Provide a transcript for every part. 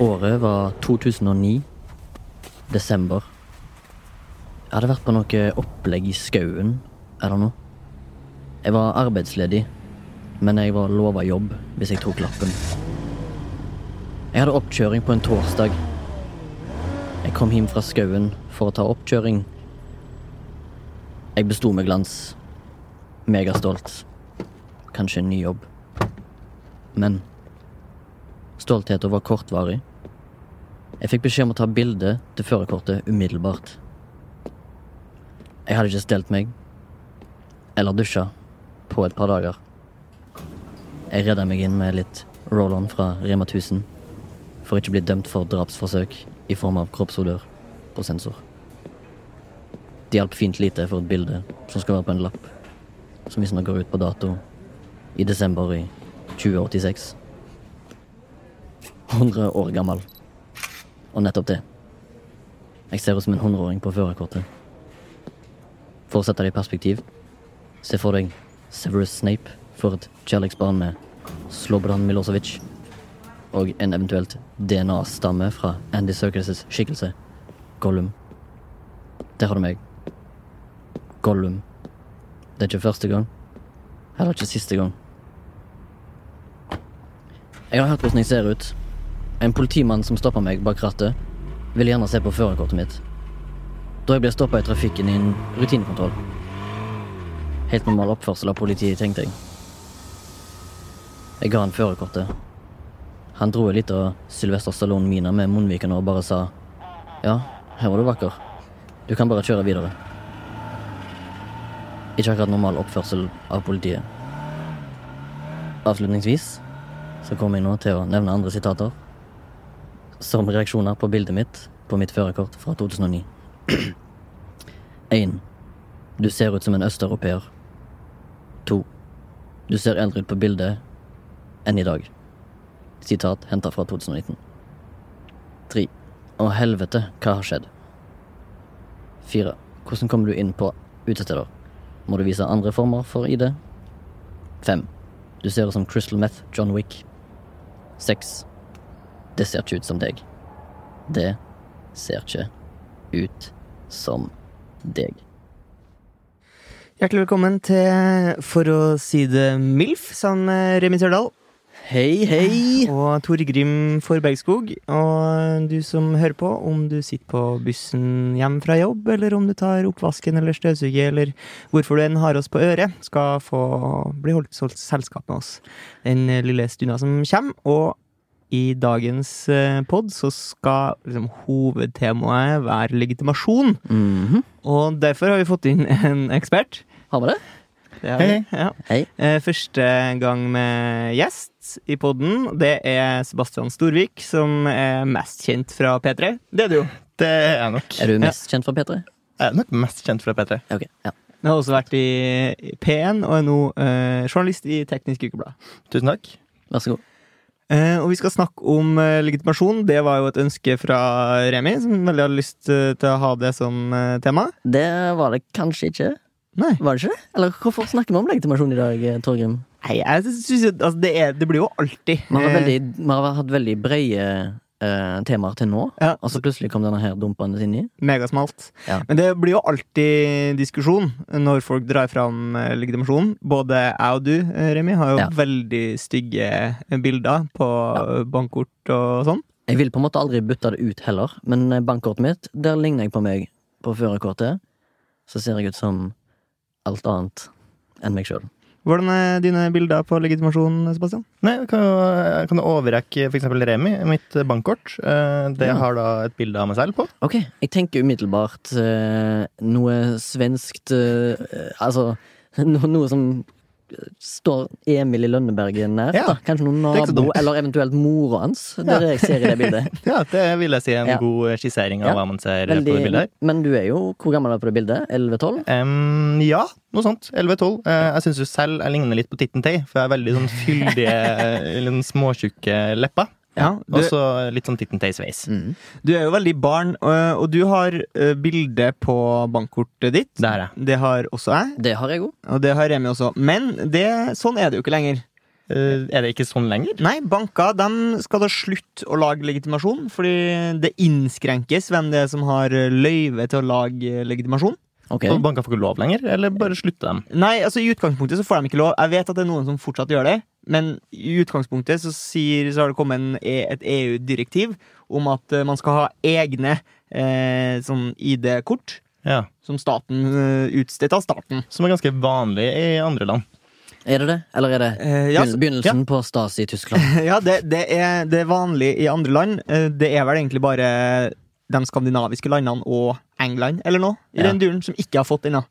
Året var 2009. Desember. Jeg hadde vært på noe opplegg i skauen eller noe. Jeg var arbeidsledig, men jeg var lova jobb hvis jeg tok lappen. Jeg hadde oppkjøring på en torsdag. Jeg kom hjem fra skauen for å ta oppkjøring. Jeg besto med glans. Megastolt. Kanskje en ny jobb. Men stoltheten var kortvarig. Jeg fikk beskjed om å ta bilde til førerkortet umiddelbart. Jeg hadde ikke stelt meg eller dusja på et par dager. Jeg redda meg inn med litt roll-on fra Rema 1000 for ikke å bli dømt for drapsforsøk i form av kroppsodør på sensor. Det hjalp fint lite for et bilde som skal være på en lapp, som visstnok går ut på dato i desember i 2086. 100 år gammel. Og nettopp det. Jeg ser ut som en hundreåring på førerkortet. For å sette det i perspektiv, se for deg Severus Snape for et kjærlighetsbarn med Slobodan Milosevic og en eventuelt DNA-stamme fra Andy Serkis' skikkelse, Gollum. Der har du meg. Gollum. Det er ikke første gang. Heller ikke siste gang. Jeg har hørt hvordan jeg ser ut. En politimann som stopper meg bak rattet, vil gjerne se på førerkortet mitt. Da jeg ble stoppa i trafikken i en rutinekontroll. Helt normal oppførsel av politiet, tenkte jeg. Jeg ga han førerkortet. Han dro en liten Sylvester Stallone-mine med munnvikene og bare sa Ja, her var du vakker. Du kan bare kjøre videre. Ikke akkurat normal oppførsel av politiet. Avslutningsvis så kommer jeg nå til å nevne andre sitater. Som reaksjoner på bildet mitt på mitt førerkort fra 2009. 1. Du ser ut som en østeuropeer. 2. Du ser eldre ut på bildet enn i dag. Sitat henta fra 2019. 3. Å helvete, hva har skjedd? 4. Hvordan kommer du inn på utesteder? Må du vise andre former for ID? 5. Du ser ut som Crystal Meth John Wick. 6. Det ser ikke ut som deg. Det ser ikke ut som deg. Hjertelig velkommen til For å si det MILF, sammen med Remi Sørdal Hei, hei! og Torgrim Forbergskog. Og du som hører på, om du sitter på bussen hjem fra jobb, eller om du tar oppvasken eller støvsuger, eller hvorfor du enn har oss på øret, skal få bli holdt solgt selskap med oss den lille stunda som kommer. Og i dagens eh, pod så skal liksom, hovedtemaet være legitimasjon. Mhm. Og derfor har vi fått inn en ekspert. Har vi det? Det har vi. Ja. Hei. Eh, Første gang med gjest i podden, det er Sebastian Storvik, som er mest kjent fra P3. Det er du jo. Det er jeg nok. Er du mest kjent fra P3? Jeg er nok mest kjent fra P3. Okay, Ok, ja. Du har også vært i P1 og er nå eh, journalist i Teknisk Ukeblad. Tusen takk. Vær så god. Eh, og vi skal snakke om eh, legitimasjon. Det var jo et ønske fra Remi, som veldig hadde lyst eh, til å ha det som tema. Det var det kanskje ikke. Nei. Var det ikke det? Eller hvorfor snakker vi om legitimasjon i dag, Torgrim? Nei, jeg synes altså, det, er, det blir jo alltid Vi har, veldig, vi har hatt veldig brede eh, temaer til nå, Ja. og så plutselig kom denne her dumpende inn i. Megasmalt. Ja. Men det blir jo alltid diskusjon når folk drar fram legitimasjonen. legitimasjon. Både jeg og du, eh, Remi, har jo Ja. veldig stygge eh, bilder på eh, bankkort og sånn. Jeg vil på en måte aldri bytte det ut heller, men eh, bankkortet mitt, der ligner jeg på meg på førerkortet. Så ser jeg ut som alt annet enn meg sjøl. Hvordan er dine bilder på legitimasjon, Sebastian? Nei, jeg kan jeg kan overrekke for eksempel Remi, mitt bankkort. Eh, Det Ja. har da et bilde av meg selv på. Ok, jeg tenker umiddelbart eh, noe svenskt eh, Altså noe som står Emil i Lønneberget nært. Ja, da Kanskje noen nabo, eller eventuelt mora hans. Det er det jeg ser i det bildet. Ja, det vil jeg si er en Ja. god skissering av Ja. hva man ser på det bildet men du er jo Hvor gammel er du på det bildet? 11-12? Um, ja, noe sånt. 11-12. Eh, jeg syns jo selv jeg ligner litt på Titten Tei, for jeg er veldig sånn fyldige, eller sånn småtjukke lepper. Ja, du, Og så litt sånn Titten Tei-sveis. Mm. du er jo veldig barn, og, du har eh, bilde på bankkortet ditt. Det har jeg. Det har også jeg, Det har jeg òg. og det har Remi også. Men det, sånn er det jo ikke lenger. Uh, er det ikke sånn lenger? Nei, banker de skal da slutte å lage legitimasjon, fordi det innskrenkes hvem det er som har løyve til å lage legitimasjon. Ok. Og banker får ikke lov lenger, eller bare slutter dem? Nei, altså I utgangspunktet så får de ikke lov. Jeg vet at det er noen som fortsatt gjør det, men i utgangspunktet så, sier, så har det kommet en, E- et EU-direktiv om at eh, man skal ha egne eh, sånn ID-kort Ja. som staten eh, utstedt av staten. Som er ganske vanlig i andre land. Er det det? Eller er det begynnelsen ja, begynnelsen på Stasi i Tyskland? ja, det, det, er, det er vanlig i andre land. Eh, Det er vel egentlig bare de skandinaviske landene og England eller noe i Ja. den duren som ikke har fått ennå.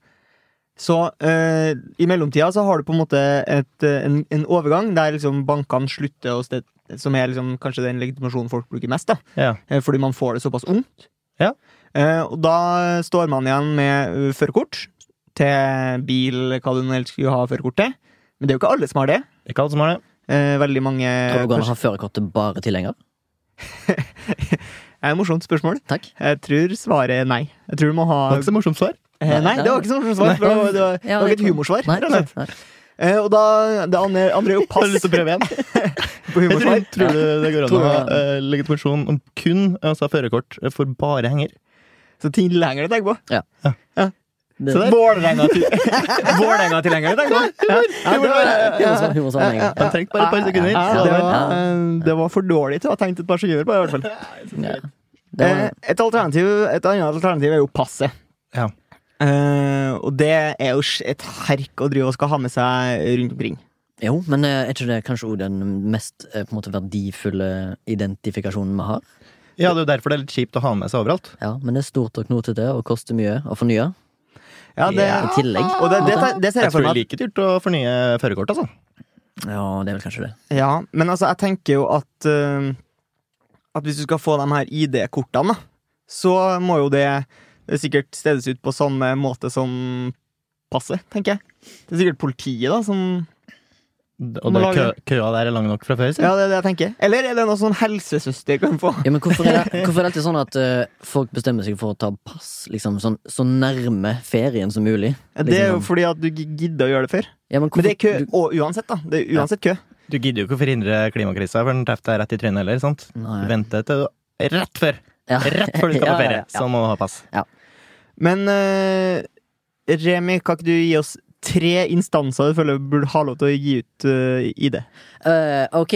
Så eh, i mellomtida så har du på en måte et, eh, en, en overgang der liksom bankene slutter å sted, Som er liksom kanskje den legitimasjonen folk bruker mest, da. Ja. Eh, fordi man får det såpass ungt. Ja. Eh, og da står man igjen med uh, førerkort til bil, hva du nå helst skulle ha førerkort til. Men det er jo ikke alle som har det. Ikke alle som har det. Eh, veldig mange Tror du går an å ha førerkortet bare tilhenger? Er et morsomt spørsmål. Takk. Jeg tror svaret er nei. Jeg tror du må ha Det var ikke så morsomt svar. Eh, Nei, det var ikke så morsomt svar. Det var, det var, det var ikke et humorsvar. Nei, nei, nei. Eh, Og da, det andre, andre er jo Jeg har pass lyst til å prøve igjen. på Jeg tror, tror du det går an å ha du- eh, legitimasjon om kun altså førerkort for bare henger? Så tilhenger du. Tenker på. Ja, ja, ja, Humorsvar, humorsvar med en gang. Jeg trengte bare et par sekunder. Det, var- var, eh, det var for dårlig til å ha tenkt et par sekunder på det, i hvert fall. Eh, var, Et, alternativ, et annet alternativ er jo passet. Ja. Uh, og det er jo et herk å drive og skal ha med seg rundt omkring. jo, men eh, er ikke det kanskje også den mest på en måte verdifulle identifikasjonen vi har? Ja, det er jo derfor det er litt kjipt å ha med seg overalt. Ja, Men det er stort og knotete og koster mye å fornye. Ja, det, I tillegg. og det, det, det ser Jeg jeg for tror det er like dyrt å fornye førerkort, altså. Ja, det er vel kanskje det. Ja, men altså, jeg tenker jo at eh, At hvis du skal få de her ID-kortene, så må jo det sikkert stedes ut på samme måte som passet, tenker jeg. Det er sikkert politiet, da, som Og det, kø, køa der er lang nok fra før. Ja, det er det jeg tenker. Eller er det noe sånn helsesøster kan få? Ja, men hvorfor er det, hvorfor er det alltid sånn at uh, folk bestemmer seg for å ta pass liksom sånn, så nærme ferien som mulig? Det er jo Liksom sånn. fordi at du gidder å gjøre det før. Ja, men, Men det er kø du- og uansett, da. Det er uansett kø. Du gidder jo ikke å forhindre klimakrisa før den treffer deg rett i trynet heller. sant? Nei. Du venter til du- rett før Ja. Rett før du skal på Ja, ja, ferie. ja. Så må du ha pass. Men uh, Remi, kan ikke du gi oss tre instanser du føler burde ha lov til å gi ut i ID? Uh, ok,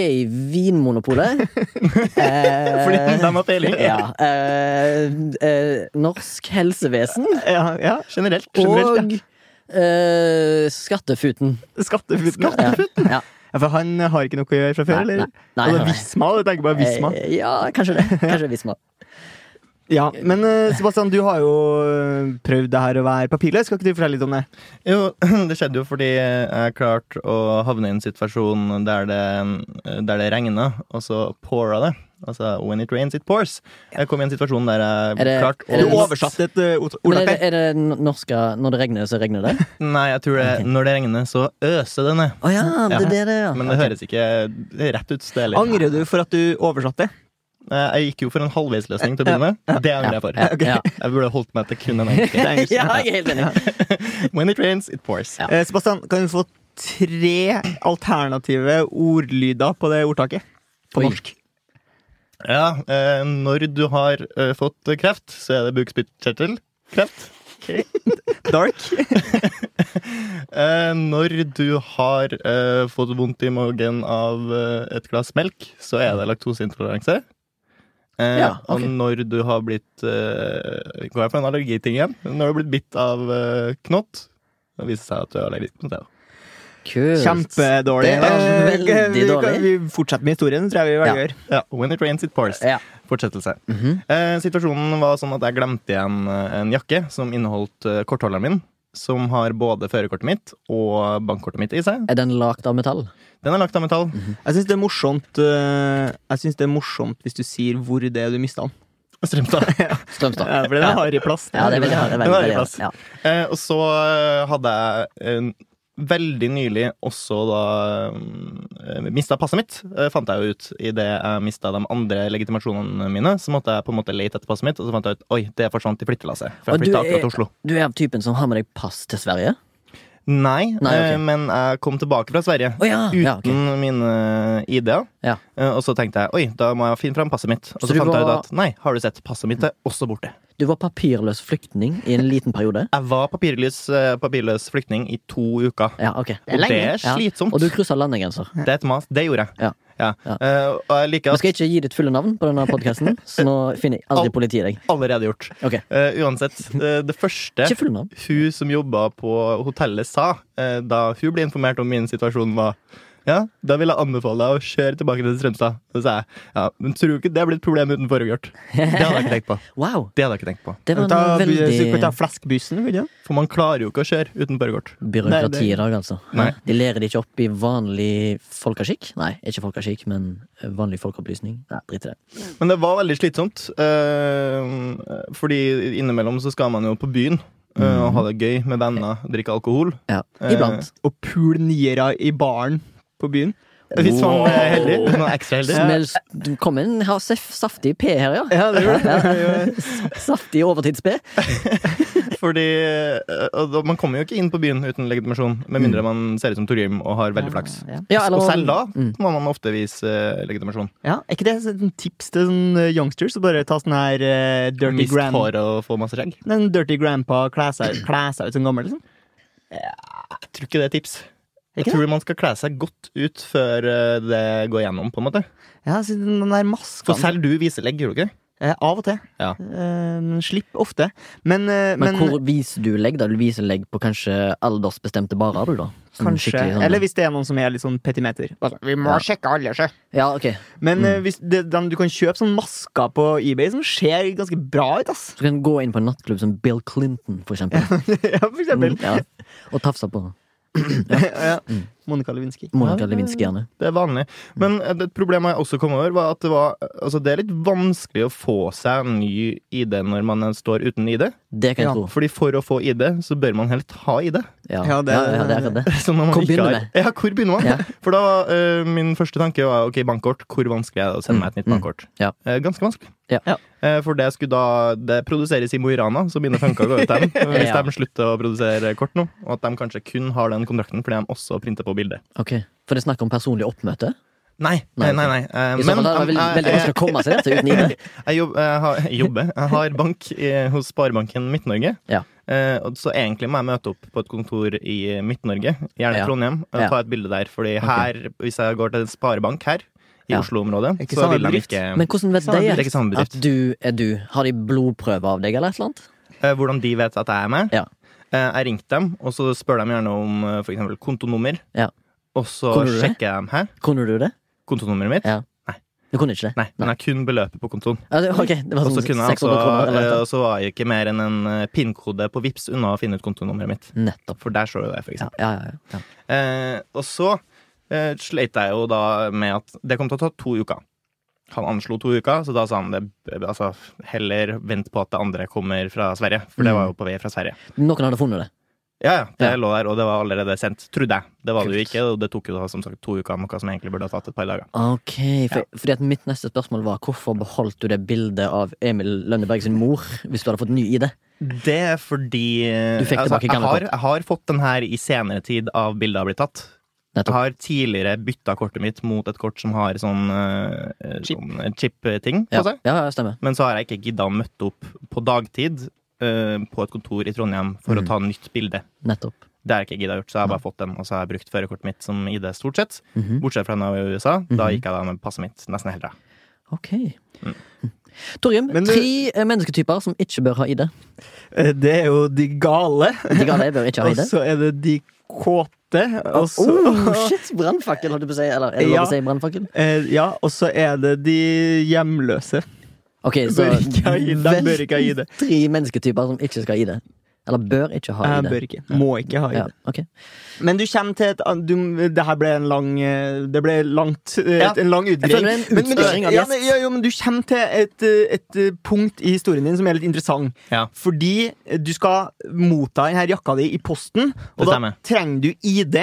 Vinmonopolet. uh, Fordi de har peiling. ja. eh, eh, norsk helsevesen. Ja, ja. Generelt. generelt Og eh, Skattefuten. Skattefuten. Ja. Ja. Ja, for han har ikke noe å gjøre fra før, Nei, eller? nei, nei, nei. Visma, du tenker bare Visma. Eh, ja, kanskje det. Kanskje Visma. Ja, Men eh, Sebastian, du har jo eh, prøvd det her å være papirløs. Skal ikke du fortelle litt om det? Jo, det skjedde jo fordi jeg klarte å havne i en situasjon der det, der det regna, og så pora det. Altså when it rains, it pours. Jeg kom i en situasjon der jeg det- klarte å Du det- oversatte et uh, ord- ordtak er det, her. er det n- norske Når det regner, så regner det? Nei, jeg tror det okay. når det regner, så øser det ned. Oh, ja, det er det det ja. Men det okay. høres ikke rett ut. Det. Angrer du for at du oversatte? Jeg gikk jo for en halvveisløsning til å begynne med. Det angrer jeg for. Jeg burde holdt meg til kun en engelsk. ja, jeg er helt enig. When it rains, it pours. Eh, Sebastian, kan vi få tre alternative ordlyder på det ordtaket? På norsk. Ja, eh, når du har eh, fått kreft, så er det bukspyttkjertelkreft. Dark. Eh, når du har eh, fått vondt i magen av eh, et glass melk, så er det laktoseintoleranse. Eh, Ja, okay. Og når du har blitt eh, Går jeg for en allergiting igjen? Når du har blitt bitt av eh, knott, det viser seg at du er allergisk mot det. Kult. Kjempedårlig. Det Eh, veldig vi, vi, dårlig. vi fortsetter med historien, tror jeg vi velger Ja. Ja, When it rains, it pours. Ja. Fortsettelse. Mhm. Eh, situasjonen var sånn at jeg glemte igjen eh, en jakke som inneholdt eh, kortholderen min. som har både førerkortet mitt og bankkortet mitt i seg. Er den lagd av metall? Den er lagt av metall. Jeg syns det er morsomt uh, Jeg synes det er morsomt hvis du sier hvor det er du mista den. Strømstad. Strømstad. Ja, for den er hard i plass. Ja, det er veldig, det er veldig, veldig, plass. ja. Eh, og så eh, hadde jeg eh, veldig nylig også da uh, mista passet mitt. Uh, fant jeg jo ut idet jeg mista de andre legitimasjonene mine. Så måtte jeg på en måte lete etter passet mitt, og så fant jeg ut oi, det forsvant i flyttelasset. For jeg du flytta akkurat til Oslo. Du er av typen som har med deg pass til Sverige? Nei, Nei, okay. eh, men jeg kom tilbake fra Sverige. oh, ja, ja, okay. Uten mine ID-er. Ja. Eh, Og så tenkte jeg oi, da må jeg finne fram passet mitt. Og Så så, fant fant jeg ut at nei, har du sett, passet mitt er også borte. Du var papirløs flyktning i en liten periode? Jeg var papirløs, eh, papirløs flyktning i to uker. Ja, ok. Og det er Ja. slitsomt. Og du kryssa landegrenser. Det. Det gjorde jeg. Ja. Ja. Eh, og jeg liker at skal jeg ikke gi ditt fulle navn på denne podkasten, så nå finner jeg aldri politiet deg. allerede gjort. Okay. Uh, uansett, eh, det første hun som jobba på hotellet sa da hun ble informert om min situasjon, var ja, da vil jeg anbefale deg å kjøre tilbake til Strømstad. Så sa jeg ja, men tror du ikke det blir et problem uten foregjort. Det hadde jeg ikke tenkt på. Wow! Det hadde jeg ikke tenkt på. Det var Ta, en så kan vi ta flaskbussen, vil du? For man klarer jo ikke å kjøre uten foregjort. byråkrati i dag, altså. Nei. De lærer det ikke opp i vanlig folkeskikk. Nei, ikke folkeskikk, men vanlig folkeopplysning. Nei, Drit i det. Men det var veldig slitsomt. eh, fordi innimellom så skal man jo på byen Mm. og ha det gøy med venner, drikke alkohol. Ja, Eh, Iblant. Og pule niere i baren på byen. Hvis man er heldig. Man er ekstra heldig. Ja. du kom en ha saftig P her, ja. Ja, det gjorde Ja. Saftig overtids-P. Fordi eh, og Man kommer jo ikke inn på byen uten legitimasjon, med mindre man ser ut som Torgrim og har veldig flaks. Ja, eller- og selv da Mm. må man ofte vise eh, legitimasjon. Ja, Er ikke det et tips til sånn eh, youngsters å bare ta sånn her uh, dirty Mist grand hår og få masse skjegg. Den dirty grandpa kle seg, kle seg ut som gammel, liksom? Jeg tror ikke det er tips. Jeg tror man skal kle seg godt ut før eh, det går gjennom. på en måte Ja, siden den der For selv du viser legg, gjør du ikke? eh, Av og til. Ja. Eh, slipp ofte. Men, eh, Men, men, hvor viser du legg? da? Du viser legg på kanskje aldersbestemte barer, du, da? Som kanskje sånn- Eller hvis det er noen som er litt sånn petimeter. Altså, vi må Ja. sjekke alle, sjø. Ja, okay. Men Mm. eh, hvis det, den, du kan kjøpe sånn masker på eBay som ser ganske bra ut, ass. Du kan gå inn på en nattklubb som Bill Clinton, for eksempel. ja, for eksempel. Mm, ja. Og tafse på ja. Mm. Monica Lewinsky. Monica det- Lewinsky, gjerne. Det er vanlig. Men et problem jeg også kom over, var at det, var, altså det er litt vanskelig å få seg ny ID når man står uten ID. Det kan jeg Ja. tro. Fordi for å få ID, så bør man helst ha ID. Ja, Ja, det- ja, ja, det er det. Så når man Hvor ikke begynner har- Ja, hvor begynner man? Ja. For da var eh, min første tanke var ok, bankkort. Hvor vanskelig er det å sende meg et nytt bankkort? mm. bankkort? Ja. Eh, ganske vanskelig. Ja. Eh, for det skulle da Det produseres i Mo i Rana, så mine tanker går ut til dem. Hvis Ja. de slutter å produsere kort nå, og at de kanskje kun har den kontrakten fordi de også printer på bildet. Ok, For det er snakk om personlig oppmøte? Nei, Nei, nei, nei. Uh, Eh, I så fall er det veldig, vanskelig å komme seg rett, uten ID. Jeg, jobb, jeg, jobber. Jeg har bank i, hos Sparebanken Midt-Norge. Ja. Uh, så egentlig må jeg møte opp på et kontor i Midt-Norge, gjerne Ja. Trondheim, og Ja. ta et bilde der. Fordi her, hvis jeg går til en sparebank her, i Ja. Oslo-området, Ikke så vil de ikke Men hvordan vet de at du er du? Har de blodprøve av deg, eller et eller annet? Eh, Hvordan de vet at jeg er med? Ja. Eh, jeg ringte dem, og så spør de gjerne om eh, for eksempel kontonummer. Ja. Og så Kunne sjekker jeg dem. her. Kunne du det? Kontonummeret mitt? Ja. Du kunne ikke det? Nei, men jeg kun beløpet på kontoen. Altså, ok, det var Og så sånn kunne jeg 600 også, kroner eller eh, noe. og så var jeg ikke mer enn en pinnkode på Vips unna å finne ut kontonummeret mitt. Nettopp. For der står jo det, for Ja, eksempel. ja, ja, ja. Eh, og så eh, sleit jeg jo da med at det kom til å ta to uker. Han anslo to uker, så da sa han det altså, heller vent på at det andre kommer fra Sverige. For det Mm. var jo på vei fra Sverige. Noen hadde funnet det. Ja, ja, det Ja. lå der, og det var allerede sendt, trodde jeg. Det var det jo ikke, og det tok jo da som sagt to uker, noe som egentlig burde ha tatt et par dager. Ok, for, Fordi at Mitt neste spørsmål var hvorfor beholdt du det bildet av Emil Lønneberg sin mor hvis du hadde fått ny ID? Det er fordi tilbake jeg, har, jeg har fått den her i senere tid av bildet har blitt tatt. Jeg har tidligere bytta kortet mitt mot et kort som har sånn, uh, Chip. sånn chip-ting på Ja, seg. ja, ja, stemmer. Men så har jeg ikke gidda å møte opp på dagtid uh, på et kontor i Trondheim for Mm. å ta nytt bilde. Nettopp. Det har jeg ikke gidda gjort, så jeg har bare fått den, og så har jeg brukt førerkortet mitt som ID, stort sett. Mhm. Bortsett fra når jeg var i USA. Da Mhm. gikk jeg da med passet mitt nesten hele tida. Ok. Mm. Torjum, Men du- tre mennesketyper som ikke bør ha ID. Det er jo de gale. De gale bør ikke ha ID. Og så er det de kåte. Og så Oh, shit! Brannfakkel, holdt du på å si. Eller er det lov Ja. å si brannfakkel? eh, Ja, og så er det de hjemløse. Ok, så ID. ID. tre mennesketyper som ikke skal ha ID. Eller bør ikke ha Jeg ID? bør ikke. Må ikke ha Ja, ID. Men du kommer til et du, Det her ble en lang eh, Det ble langt et, Ja. En lang utgreiing. Men, men, du- ja, men, ja, jo, men du kommer til et, eh, et eh, punkt i historien din som er litt interessant. Ja. Fordi eh, du skal motta denne jakka di i posten, og da trenger du ID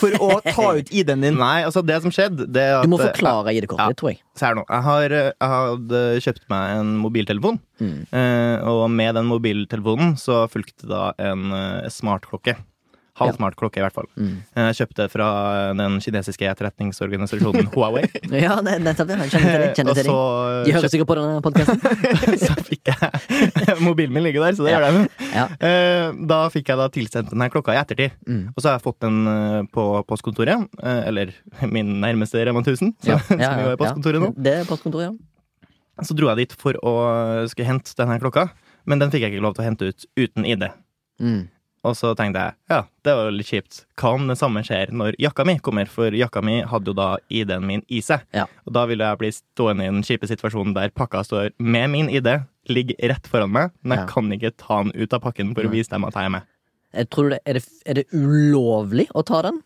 for å ta ut ID-en din. Nei, altså det som skjedde, det at Du må forklare. ID-kortet ditt, tror jeg. Så her nå. Jeg, har, jeg hadde kjøpt meg en mobiltelefon. Mm. Eh, og med den mobiltelefonen så fulgte da en eh, Halvsmart klokke, i hvert fall. Mm. Eh, Jeg kjøpte fra den kinesiske etterretningsorganisasjonen Huawei. Ja, ne- nettopp. Jeg Kjenner til det. Så. De hører sikkert på denne podkasten. så fikk jeg Mobilen min ligger der, så det gjør den. Ja. Eh, Da fikk jeg da tilsendt denne klokka i ettertid. Mm. Og så har jeg fått den eh, på postkontoret. eh, Eller min nærmeste Rema 1000, så, Ja, som ja, jo er postkontoret nå. Det er postkontoret, ja. Så dro jeg dit for å skulle hente denne klokka, men den fikk jeg ikke lov til å hente ut uten ID. Mm. Og så tenkte jeg ja, det var jo litt kjipt. Hva om det samme skjer når jakka mi kommer? For jakka mi hadde jo da ID-en min i seg. Ja. Og da ville jeg bli stående i den kjipe situasjonen der pakka står med min ID, ligger rett foran meg, men jeg Ja. kan ikke ta den ut av pakken for å vise dem at jeg er med. Jeg tror det, er, det, er det ulovlig å ta den?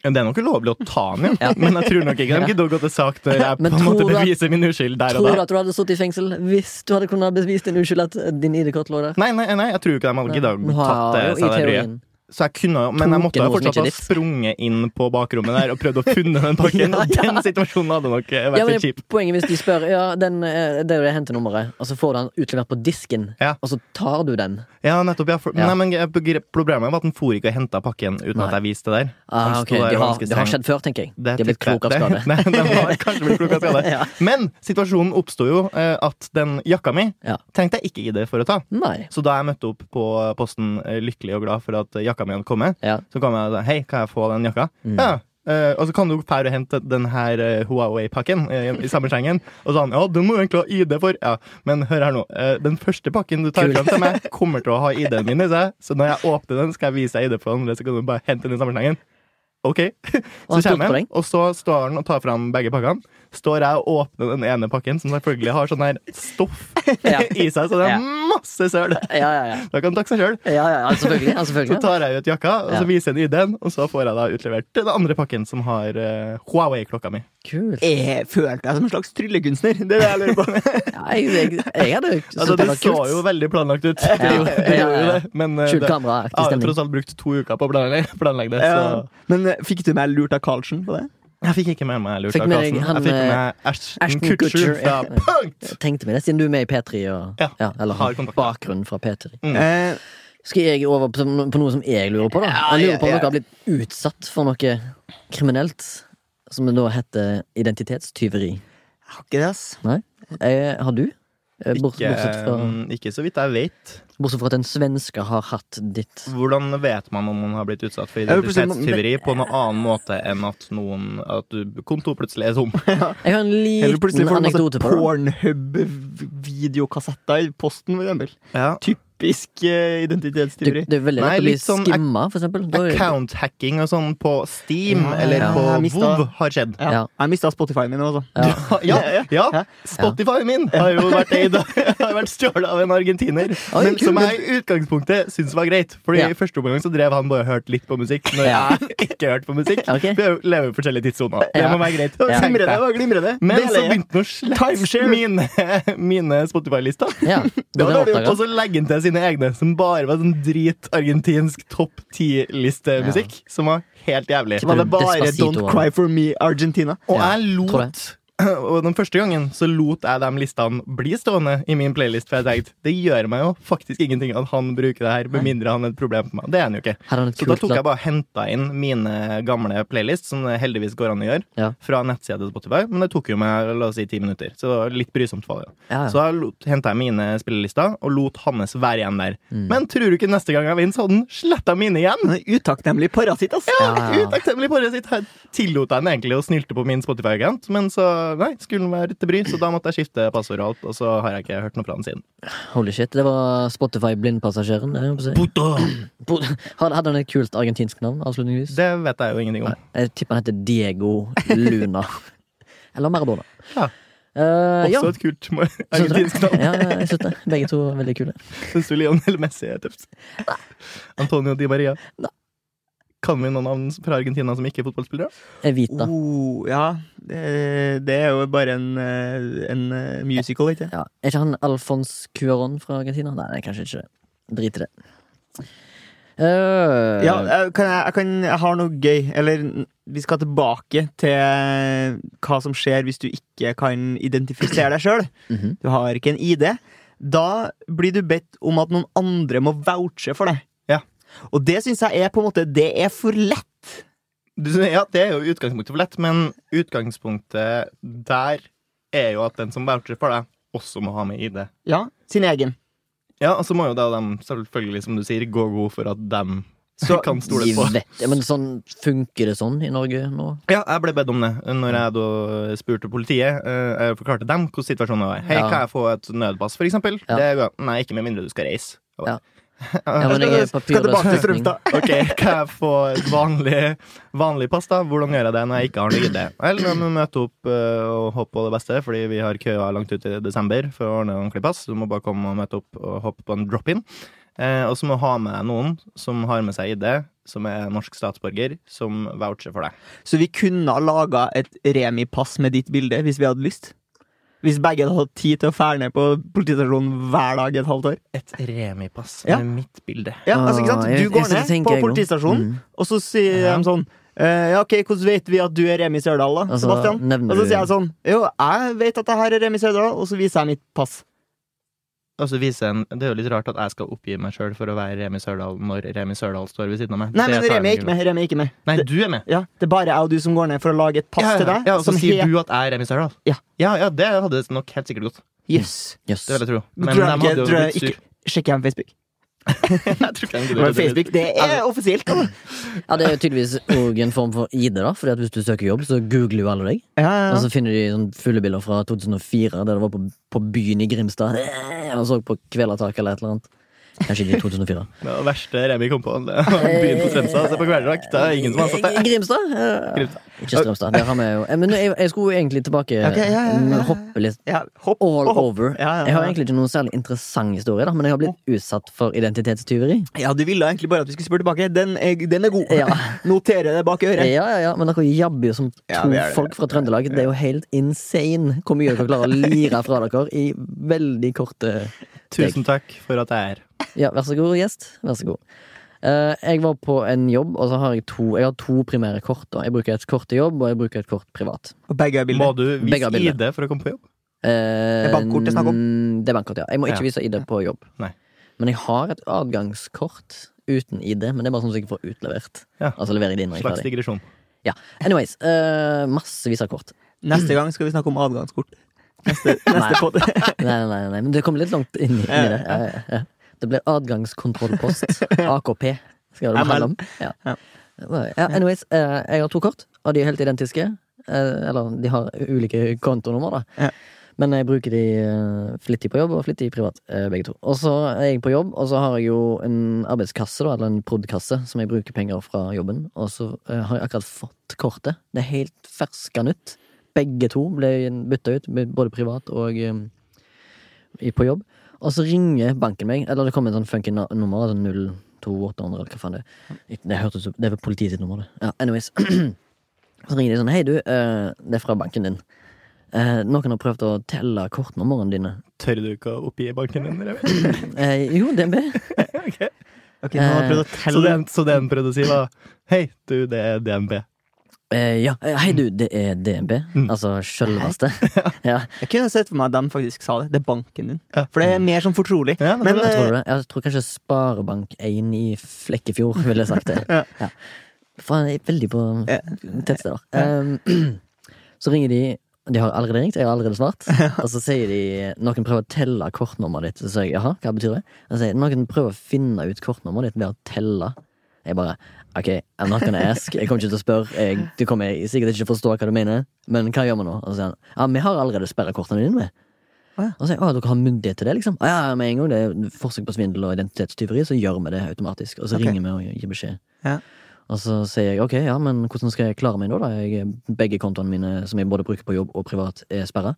Det er nok ulovlig å ta den, ja. men jeg tror nok ikke de gidder å gå til sak når jeg på en måte beviser min uskyld der og Tror du at du hadde sittet i fengsel hvis du hadde kunnet bevist din uskyld at din ID-kort lå der? Nei, nei, nei, jeg tror ikke de hadde giddet å tatt det jo i teorien. Så jeg kunne, men jeg måtte fortsatt ha sprunget inn på bakrommet der og prøvd å funne den pakken. Ja, ja. den situasjonen hadde nok vært Ja, litt kjip. Poenget hvis de spør Ja, den, eh, det er jo det hentenummeret, og så får du den utlevert på disken, Ja. og så tar du den. Ja, nettopp. For, Ja. Nei, men Problemet var at den for ikke og henta pakken uten Nei. at jeg viste det der. Ah, okay. der det har, det har skjedd før, tenker jeg. Det de har blitt klok av skade. Det- Nei, de har kanskje blitt klok av skade. Men situasjonen oppsto jo eh, at den jakka mi trengte jeg ikke ID for å ta. Nei. Så da jeg møtte opp på posten eh, lykkelig og glad for at jakka mi hadde kommet, Ja. så kom jeg og sa hei, kan jeg få den jakka? Mm. Ja. Uh, og så kan du fære og hente den her eh, Huawei-pakken uh, i samme slengen. Og så han ja, du må egentlig ha ID for. Ja, Men hør her nå. Uh, den første pakken du tar fram til meg, kommer til å ha ID-en min i seg. Så når jeg åpner den, skal jeg vise deg ID på den andre, så kan du bare hente den i samme slengen. OK. Så kommer jeg, og så står han og tar fram begge pakkene. Står jeg og åpner den ene pakken, som selvfølgelig har sånn her stoff Ja. i seg, så det er masse søl. Ja, ja, ja. Da kan du takke seg sjøl. Ja, ja, ja, selvfølgelig. Ja, Så tar jeg ut jakka, og så viser jeg ID-en, og så får jeg da utlevert den andre pakken som har uh, Huawei-klokka mi. Kult. Jeg følte deg som en slags tryllekunstner. Det er det jeg lurer på. Ja, jeg, jeg, jeg hadde Altså, det så kult. jo veldig planlagt ut. Det Ja, gjorde, det ja, gjorde det. Men uh, det, kamera, jeg har tross alt brukt to uker på å planlegge, det. Ja. Men eh, fikk du meg lurt av Karlsen på det? Jeg fikk ikke med meg lurt Fikk med han, Jeg fikk med eh, Ashton, Ashton Kutcher Kutcher, fra ja. Punkt! Tenkte meg det, siden du er med i P3 og Ja, eller har bakgrunn fra P3. Mm. Eh, Skal jeg over på, på noe som jeg lurer på, da? Jeg lurer på om ja, ja. dere har blitt utsatt for noe kriminelt som det da heter identitetstyveri. jeg har ikke det, ass. Eh, har du? Eh, Ikke, Bortsett fra, mm, ikke så vidt jeg vet. bortsett fra at en svenske har hatt ditt Hvordan vet man om man har blitt utsatt for identitetstyveri på noen annen måte enn at noen At du, konto plutselig er tom? Jeg har en liten anekdote på det. Pornhub-videokassetter i posten, for eksempel. Ja. Typisk uh, Det, Du, du er veldig lett å bli sånn skimma, for eksempel. Account-hacking og sånn på Steam Ja, eller ja. på WoW har skjedd. Ja. Ja. Jeg mista Spotify-en min også. ja. Ja, ja, Ja. Spotify min har jo vært vært stjålet av en argentiner. Oi, Men kul. som jeg i utgangspunktet syns var greit. Fordi Ja. i første omgang så drev han bare og hørte litt på musikk. Når Ja. jeg ikke hørte på musikk. Okay. Vi er lever i forskjellige tidssoner. Det må være greit. Glimrende, var glimrende. Men så begynte han å slette mine, mine Spotify-lister. ja. Det var dårlig. Og så legge den til sine egne, som bare var sånn drit argentinsk topp ti-listemusikk. Som var helt jævlig. Var det bare Despacito, Don't Cry For Me Argentina? Og Ja, jeg lot Og den første gangen så lot jeg de listene bli stående i min playlist. For jeg tenkte det gjør meg jo faktisk ingenting at han bruker det her, med mindre han er et problem for meg. Det er han jo ikke. Han Så da tok jeg bare henta inn mine gamle playlists, som det heldigvis går an å gjøre, Ja. fra nettsida til Spotify. Men det tok jo meg la oss si ti minutter, så det var litt brysomt for det. Ja, ja. Så da henta jeg mine spillelister og lot hans være igjen der. Mm. Men tror du ikke neste gang jeg vinner, så hadde han sletta mine igjen? Utakknemlig parasitt, ass. Ja. Utakknemlig parasitt. Her tillot jeg ham egentlig å snylte på min Spotify-agent, men så nei, skulle være til bry, så da måtte jeg skifte passord og alt, og så har jeg ikke hørt noe fra den siden. Holy shit, det var Spotify Blindpassasjeren. det er jeg på å si. Hadde han et kult argentinsk navn, avslutningsvis? Det vet jeg jo ingenting om. Nei, Jeg tipper han heter Diego Luna. Eller Maradona. Ja. Eh, ja. Også et kult argentinsk navn. Ja, ja, jeg synes det. Begge to er veldig kule. Syns du Lionel Messi er tøft? Antonio Di Maria? Nei. Kan vi noen navn fra Argentina som ikke er fotballspillere? Evita. Oh, ja. Det, det er jo bare en, eh, en eh, musical, ikke Ja. Er ikke han Alfons Cuaron fra Argentina? Nei, det er kanskje ikke det. Drit i det. Uh... Ja, jeg, kan jeg, jeg, kan, jeg har noe gøy. Eller vi skal tilbake til hva som skjer hvis du ikke kan identifisere deg sjøl. mhm. Du har ikke en ID. Da blir du bedt om at noen andre må vouche for deg. Og det syns jeg er på en måte Det er for lett. Ja, det er jo utgangspunktet for lett, men utgangspunktet der er jo at den som voucher for deg, også må ha med ID. Ja, sin egen. Ja, og så må jo da de selvfølgelig, som du sier, gå god for at de Så kan stole på. vet, men sånn, funker det sånn i Norge nå? Ja, jeg ble bedt om det når jeg da spurte politiet. eh, Jeg forklarte dem hvordan situasjonen var. Hei, Ja. kan jeg få et nødpass, for eksempel? Ja. Det. Nei, ikke med mindre du skal reise. Ja. Ja, men jeg er Skal tilbake til. Strømstad. Ok, kan jeg få vanlig, vanlig pass, da? Hvordan gjør jeg det når jeg ikke har noe idé? Vel, når må vi møte opp eh, og håpe på det beste, fordi vi har køa langt ut i desember for å ordne ordentlig pass. Du må bare komme og møte opp og hoppe på en drop-in. Eh, og så må du ha med noen som har med seg ID, som er norsk statsborger, som voucher for deg. Så vi kunne ha laga et Remi-pass med ditt bilde hvis vi hadde lyst. Hvis begge hadde hatt tid til å fære ned på politistasjonen hver dag et halvt år. Et Remi-pass Ja. med mitt bilde. Ja, altså, ikke sant? Ah, Du går ned på politistasjonen, Mm. og så sier Ja. de sånn eh, Ja, ok, hvordan vet vi at du er Remi Sørdal, da? Altså, Sebastian? Og så sier jeg sånn Jo, jeg vet at det her er Remi Sørdal, og så viser jeg mitt pass. Og så viser en, Det er jo litt rart at jeg skal oppgi meg sjøl for å være Remi Sørdal når Remi Sørdal står ved siden av meg. Nei, men Remi er ikke med. Remi er ikke med. Nei, du er med. ja, det er bare jeg og du som går ned for å lage et pass ja, til deg. Ja, og så sier du at jeg er Remi Sørdal. Ja. ja, ja, det hadde nok helt sikkert gått. Yes. yes. Det vil jeg tro. Men tror de hadde jo blitt sur. Sjekker jeg Facebook. Men Facebook, det er offisielt. da. Ja, det er jo tydeligvis òg en form for ID, da. Fordi at hvis du søker jobb, så googler jo alle deg. Ja, ja, Og så finner de sånn fuglebilder fra 2004 der det var på, på byen i Grimstad. Og så på Kvelertak eller et eller annet. Kanskje ikke i 2004. Det verste Remi kom på. Byen på Strømstad. Se på Kvelertak. Det er ingen som har satt det. Grimstad? Grimstad. Ikke Strømstad. Der har vi jo Men jeg, jeg skulle egentlig tilbake Okay, ja, ja, ja. Hoppe litt ja hopp, all hopp. over. Ja, ja, Jeg har egentlig ikke noen særlig interessant historie, da men jeg har blitt utsatt for identitetstyveri. Ja, du ville egentlig bare at vi skulle spørre tilbake. Den er, den er god. Ja. Notere det bak øret. Ja, ja, ja, men dere jabber jo som to folk fra Trøndelag. Det er jo helt insane hvor mye dere klarer å lire fra dere i veldig korte Tusen takk for at jeg er. Ja, vær så god, gjest. Vær så god. Eh, jeg var på en jobb, og så har jeg to Jeg har to primære kort. da Jeg bruker et kort til jobb, og jeg bruker et kort privat. Og begge er Må bilder. du Begge har vise. ID for å komme på jobb? Eh, Det er bankkort det er snakk Det er bankkort, ja. Jeg må ikke Ja. vise ID på jobb. Nei. Men jeg har et adgangskort uten ID, men det er bare sånn som jeg får utlevert. Ja. Altså leverer jeg det inn når jeg er Slags ferdig. digresjon. Ja. Anyways, uh, massevis av kort. Neste gang skal vi snakke om adgangskort. Neste, neste pod. Nei, nei, nei, nei, men du kom litt langt inn i, inn i det. Ja, ja. Det blir adgangskontrollpost. AKP skal det handle om. Ja. Ja. Anyways, eh, jeg har to kort, og de er helt identiske. Eh, eller de har ulike kontonummer, da. Men jeg bruker de eh, flittig på jobb og flittig privat, begge to. Og så er jeg på jobb, og så har jeg jo en arbeidskasse, da, eller en prod.kasse, som jeg bruker penger fra jobben. Og så har jeg akkurat fått kortet. Det er helt ferska nytt. Begge to ble bytta ut, både privat og um, på jobb. Og så ringer banken meg, eller det kommer en sånn funky nummer, altså 02800, eller hva faen det er. Det hørtes Det er vel politiet sitt nummer, det. Ja, anyways. Så ringer de sånn, hei du, uh, det er fra banken din. Eh, noen har prøvd å telle kortnumrene dine. Tør du ikke å oppgi banken din? Remi? Eh, jo, DNB. okay. Okay, Så det, så det en prøvde å si, var Hei, du, det er DNB. Eh, ja, eh, hei du, det er DNB. Mm. Altså sjølveste. ja. Jeg kunne sett for meg at de faktisk sa det. Det er banken din. Ja. For det er mer sånn fortrolig. Ja, men, Men. Jeg tror, eh, det. jeg tror kanskje Sparebank1 i Flekkefjord ville sagt det. Ja. Faen, jeg er veldig på Ja. tettsteder. Um, så ringer de De har allerede ringt, jeg har allerede svart. Og så sier de noen prøver å telle kortnummeret ditt. Så sier jeg jaha, hva betyr det? Og så sier noen prøver å finne ut kortnummeret ditt ved å telle. Jeg bare ok, I'm not gonna ask. Jeg kommer ikke til å spørre. Jeg, du kommer sikkert ikke til å forstå hva du mener, men hva gjør vi nå? Og så sier han ja, vi har allerede sperra kortene dine med. Ja. Og så sier han dere har myndighet til det, liksom? Å, ja, med en gang det er forsøk på svindel og identitetstyveri, så gjør vi det automatisk. Og så okay. ringer vi og gir beskjed. Ja. Og så sier jeg ok, ja, men hvordan skal jeg klare meg nå, da? Jeg, begge kontoene mine som jeg både bruker på jobb og privat, er sperra.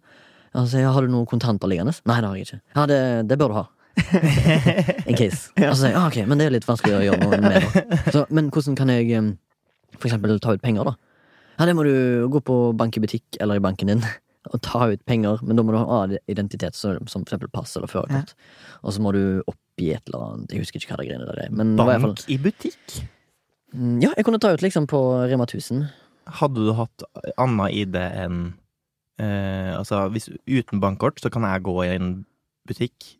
Og så sier jeg, har du noen kontanter liggende? Nei, det har jeg ikke. Ja, det, det bør du ha. In case. Og så sier jeg, ah, ok, men det er litt vanskelig å gjøre noe med. Da. Så, men hvordan kan jeg for eksempel ta ut penger, da? Ja, det må du gå på bank i butikk eller i banken din og ta ut penger, men da må du ha identitet, som for eksempel pass eller førerkort. Og så må du oppgi et eller annet, jeg husker ikke hva det greiene der er. Men det i fall, Bank i butikk? Mm, ja, jeg kunne ta ut liksom på Rema 1000. Hadde du hatt anna ID enn eh, Altså, hvis uten bankkort, så kan jeg gå i en butikk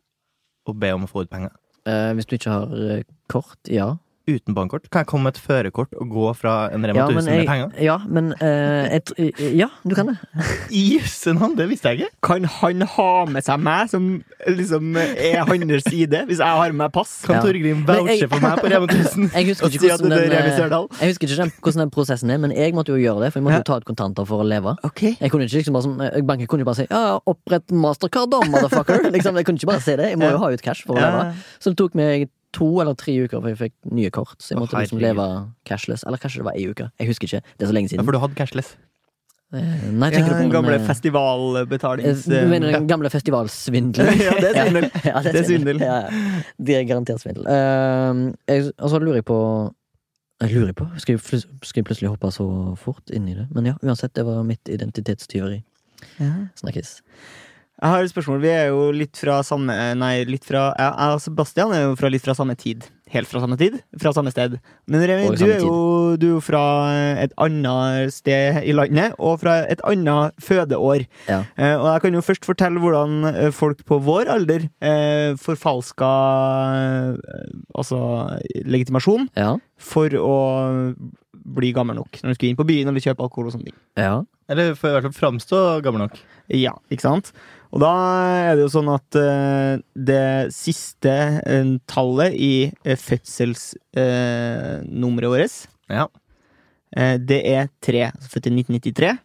og be om å få ut penger. Eh, hvis du ikke har eh, kort, ja. Uten bankkort? Kan jeg komme med et førerkort og gå fra en Rema Ja, 1000 men, med penger? ja, men uh, et, tr- eh, Ja, du kan det. Jøsse navn, det visste jeg ikke! Kan han ha med seg meg, som liksom er hans side, hvis jeg har med meg pass? Kan Ja. Torgrim vouche for meg på Rema 1000? Jeg husker ikke hvordan det den, eh, jeg husker ikke hvordan den prosessen er, men jeg måtte jo gjøre det, for jeg måtte jo ta ut kontanter for å leve. Okay. Jeg kunne ikke liksom bare eh, Banken kunne jo bare si ja, ja, opprett mastercard da, motherfucker. liksom, jeg kunne ikke bare si det. Jeg må jo ha ut cash for å leve. Så det tok meg to eller tre uker før jeg fikk nye kort. Så jeg måtte liksom leve cashless. Eller kanskje det var ei uke. Jeg husker ikke. Det er så lenge Ja, siden. for du hadde cashless. Eh, Nei, Ja, den gamle eh, festivalbetalings... eh, Du mener den gamle festivalsvindelen? Ja, det er svindel. Ja, Det er svindel. Ja, ja. det er garantert svindel. Uh, jeg, og så lurer jeg på Jeg lurer på Skal jeg, skal jeg plutselig hoppe så fort inn i det? Men ja, uansett, det var mitt identitetstyveri. Ja. Snakkes. Jeg har et spørsmål. Vi er jo litt fra samme Nei, litt fra ja, og Sebastian er jo fra litt fra samme tid. Helt fra samme tid. Fra samme sted. Men Remi, du er, jo, du er jo fra et annet sted i landet, og fra et annet fødeår. Ja. Eh, og jeg kan jo først fortelle hvordan eh, folk på vår alder eh, forfalska eh, altså legitimasjon Ja. for å bli gammel nok når du skulle inn på byen eller kjøpe alkohol og sånne ting. ja. Eller for i hvert fall framstå gammel nok. Ja, ikke sant? Og da er det jo sånn at eh, det siste eh, tallet i uh, fødselsnummeret vårt, Ja. eh, det er tre. Altså født i 1993.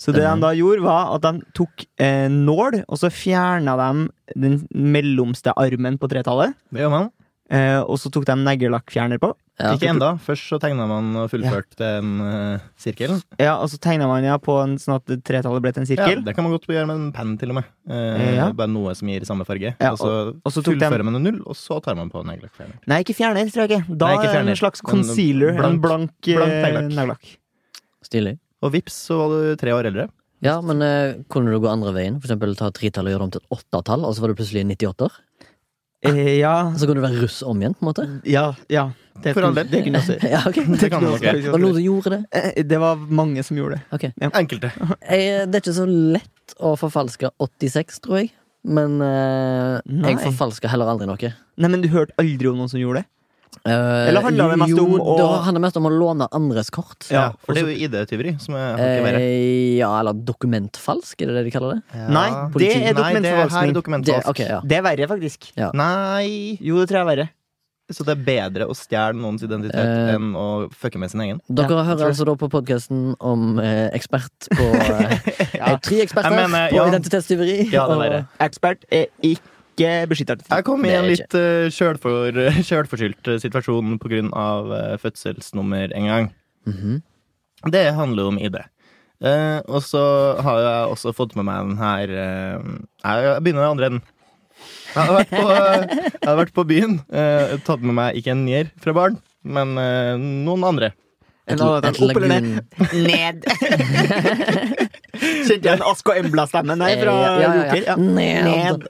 Så det de da gjorde, var at de tok eh, nål, og så fjerna de den mellomste armen på tretallet. Det gjør man. Eh, og så tok de neglelakkfjerner på. ja. Ikke enda. Først så tegna man og fullførte den uh, sirkelen. Ja, Og så tegna man ja på en, sånn at tretallet ble til en sirkel. Ja, det kan man godt gjøre med en penn, til og med. Eh, Ja. Bare noe som gir samme farge. Ja, og så og så tok de- fullfører man en null, og så tar man på neglelakkfjerner. Nei, ikke fjerner, tror jeg ikke. Da Nei, ikke er det fjerner. en slags concealer. blank- en blank, eh, blank neglelakk. neglelakk. Stilig. Og vips, så var du tre år eldre. Ja, men eh, kunne du gå andre veien? For eksempel ta tretallet tretall og gjøre det om til et åttetall, og så var du plutselig 98-er? Eh, ja, Så kan du være russ om igjen, på en måte? ja, ja. Det, For all del. det kunne jeg gjøre. Ja, ok. Det kan man nok gjøre. Var det noen som gjorde det? Eh, Det var mange som gjorde det. Ok. Enkelte. Jeg, det er ikke så lett å forfalske 86, tror jeg. Men eh, jeg forfalska heller aldri noe. Nei, men du hørte aldri om noen som gjorde det? Eh, Eller handler det mest jo, om å- det handler mest om å låne andres kort. Ja, for det er jo ID-tyveri som er hakket verre. Eh, ja, eller dokumentfalsk, er det det de kaller det? Ja. Nei, det er dokumentforvaltning. det er det dokumentfalsk. ja. Det er verre, faktisk. Nei! Jo, det tror jeg er verre. Så det er bedre å stjele noens identitet Eh. enn å fucke med sin egen? Dere Ja, hører altså da på podkasten om eh, ekspert på eh, Ja. Tre eksperter mener, på ja. identitetstyveri. Ja, det er og- Ekspert er ikke beskytta. Jeg kom i en litt uh, sjølforskyldt eh, situasjon på grunn av eh, fødselsnummer en gang. Mhm. Det handler jo om ID. Uh, og så har jeg også fått med meg den her uh, Jeg begynner i den andre enden. Jeg har vært på, jeg har vært på byen. eh, tatt med meg ikke en nier fra barn, men noen andre. Et, En et opp eller lagun. Ned! Kjente igjen Ask og Embla-stemmen der fra Ja, ja, ja. Joker. Ja. Ned.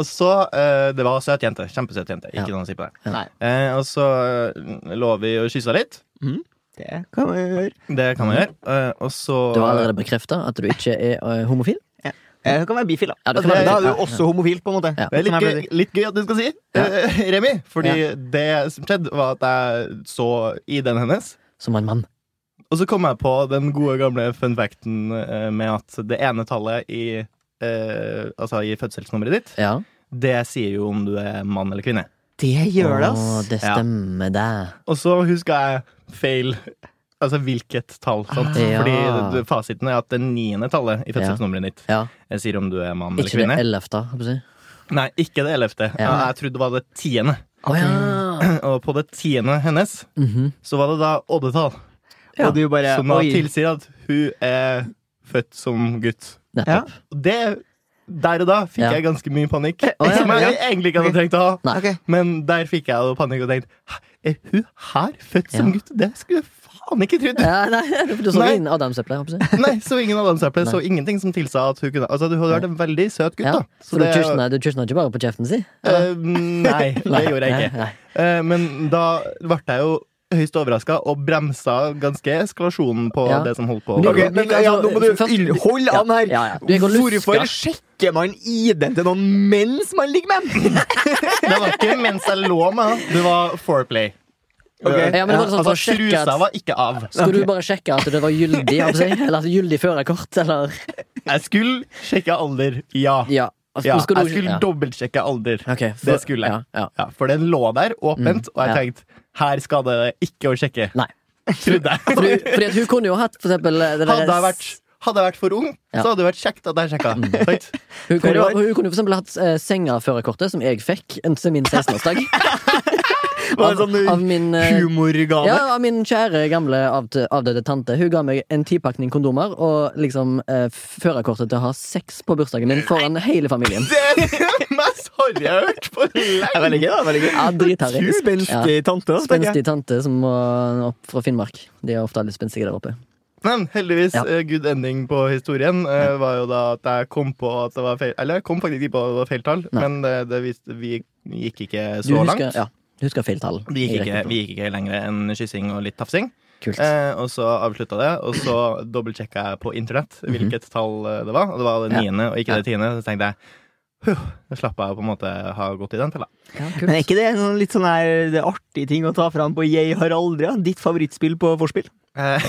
Og så eh, Det var søt jente. Kjempesøt jente. Ikke Ja. noe å si på det. Nei, Eh, og så eh, lå vi og kyssa litt. det kan man jo gjøre. Det kan man gjøre. Eh, og så Du har allerede bekrefta at du ikke er eh, homofil. Eh, Det kan være bifil, da. Ja, Altså, være da er bifil. du også homofil, på en måte. Ja. Det er litt Som jeg gøy, pleier å si. litt gøy at du skal si, eh, Remi. Fordi det som skjedde, var at jeg så ID-en hennes. Som en mann. Og så kom jeg på den gode gamle fun facten eh, med at det ene tallet i, eh, altså i fødselsnummeret ditt, Ja. det sier jo om du er mann eller kvinne. Det gjør det, Å, ass. det stemmer, det. Og så huska jeg feil. Altså hvilket tall. Sant? Ah. Ja. Fordi det- fasiten er at det niende tallet i fødselsnummeret ditt Ja. jeg sier om du er mann eller Ikke det kvinne. ellevte, holdt jeg på å si. Nei, ikke det ellevte. Ja. Jeg trodde det var det tiende. Å ja. Og på det tiende hennes Mhm. så var det da oddetall. Ja. Og du bare Som da Oi. tilsier at hun er født som gutt. Nettopp. Og det der og da fikk Ja. jeg ganske mye panikk. Å, ja, som jeg ja. egentlig ikke hadde trengt å ha. Nei. Ok. Men der fikk jeg jo panikk og tenkte Er hun her født som Ja. gutt? Det skulle jeg faen ikke trodd! Ja, nei, du så Nei. inn adamseple, holdt jeg på å si. Nei, så ingen adamseple. Så ingenting som tilsa at hun kunne Altså, du hadde vært en veldig søt gutt, Ja. da. Så du det- du ikke bare på kjeften si? Eh, nei, det gjorde jeg ikke. Nei, nei. Eh, men da ble jeg jo høyst overraska og bremsa ganske eskalasjonen på Ja. det som holdt på. Men Ok, men altså, ja, nå må du Hold an her! Ja. Hvorfor sjekker man ID-en til noen mens man ligger med dem? Det var ikke mens jeg lå med henne. Det var foreplay. Okay. Ja, men sånn altså, trusa at var ikke av. Skulle du bare sjekke at det var gyldig? Eller at gyldig førerkort, eller Jeg skulle sjekke alder, ja. Ja. Altså, ja skulle jeg du- skulle ja. dobbeltsjekke alder. Okay, for- Det skulle jeg. Ja, ja. Ja, for den lå der åpent, og jeg ja. tenkte her skal det ikke å sjekke. Nei. Trodde jeg. Fordi, fordi at hun kunne jo hatt for eksempel det der- Hadde jeg vært, hadde jeg vært for ung, Ja. så hadde det vært kjekt at jeg sjekka. Sant? Hun kunne, jo, hun kunne for eksempel hatt eh, sengaførerkortet, som jeg fikk til min 16-årsdag. Av, sånn av min eh, humorgave? Ja, av min kjære gamle avdøde tante. Hun ga meg en tipakning kondomer og liksom eh, førerkortet til å ha sex på bursdagen min foran hele familien. Det er det mest harry jeg har hørt på Det lenge. veldig gøy, da. Veldig gøy. Ja, dritharry. Spenstig tante. da. Spenstig tante som må opp fra Finnmark. De er ofte litt spenstige der oppe. Men heldigvis, Ja. eh, good ending på historien eh, var jo da at jeg kom på at det var feil Eller jeg kom faktisk ikke på at det var feil tall, Nei. men det, det viste, vi gikk ikke så husker, langt. ja, du husker feil tall. Vi gikk, ikke, vi gikk ikke lenger enn kyssing og litt tafsing. Kult. Eh, og så avslutta det, og så dobbeltsjekka jeg på internett hvilket tall eh, det var. Og det var det Mhm. Niende og ikke det tiende. Så tenkte jeg huh, da slapp jeg på en måte ha gått i den fella. Ja, Men er ikke det en sånn litt sånn her det er artig ting å ta fram på Jeg har aldri? Ditt favorittspill på vorspiel? Eh,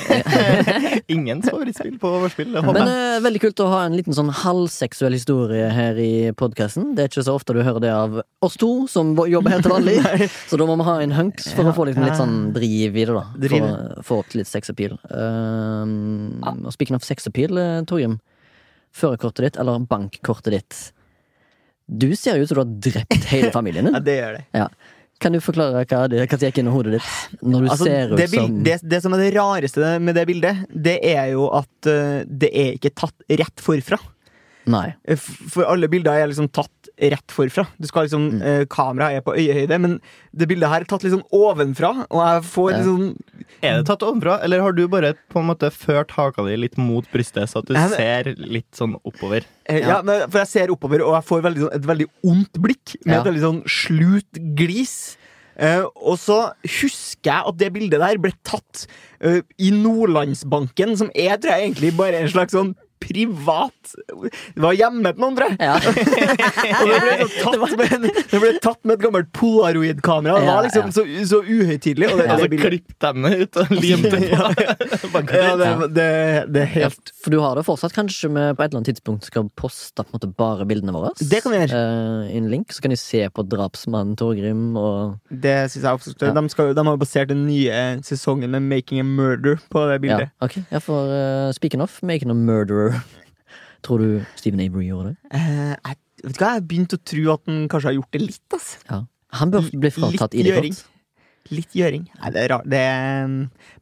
Ingens favorittspill på vorspiel. Men uh, eh, veldig kult å ha en liten sånn halvseksuell historie her i podkasten. Det er ikke så ofte du hører det av oss to, som jobber her til vanlig. Så da må vi ha en hunks for å få liksom litt sånn driv i det, da. Driv. For å få opp litt sexappeal. Um, og speaking of sexappeal, Torgrim. Førerkortet ditt, eller bankkortet ditt. Du ser jo ut som du har drept hele familien din. Ja, det gjør det. Ja. Kan du forklare hva det hva gikk inn i hodet ditt når du Altså, ser ut det, som det, det som er det rareste med det bildet, det er jo at uh, det er ikke tatt rett forfra. Nei. Eh, For alle bilder er liksom tatt rett forfra. Du skal liksom, Mm. eh, Kameraet er på øyehøyde, men det bildet her er tatt liksom ovenfra. Og jeg får Ja. liksom Er det tatt ovenfra, eller har du bare på en måte ført haka di litt mot brystet, så at du jeg, ser litt sånn oppover? eh, ja. Ja. men, For jeg ser oppover, og jeg får veldig, sånn, et veldig ondt blikk. Med Ja. et veldig sånn slut glis. Uh, og så husker jeg at det bildet der ble tatt uh, i Nordlandsbanken, som er tror jeg egentlig bare en slags sånn privat Det var hjemme til noen, tror jeg. Ja. Og det ble, tatt med, det ble tatt med et gammelt polaroid-kamera. Det var liksom ja. så, så uhøytidelig. Og det, Og det så bildet klipp denne ut og lim på. ja, det, det, det er Ja, helt for du har det fortsatt kanskje vi på et eller annet tidspunkt skal poste på en måte bare bildene våre? Det kan vi gjøre. Uh, I en link, så kan de se på drapsmannen Torgrim og Det synes jeg absolutt Ja. de, skal, de har basert den nye sesongen med Making a Murder på det Ja, bildet. Jeg får uh, eh, speaking of making a murderer Tror du Stephen Avery gjorde det? Eh, jeg, vet du hva, jeg har begynt å tro at han kanskje har gjort det litt. ass Ja. Han bør bli fratatt. ID-kort. Litt gjøring. Nei, det er rart. Det er,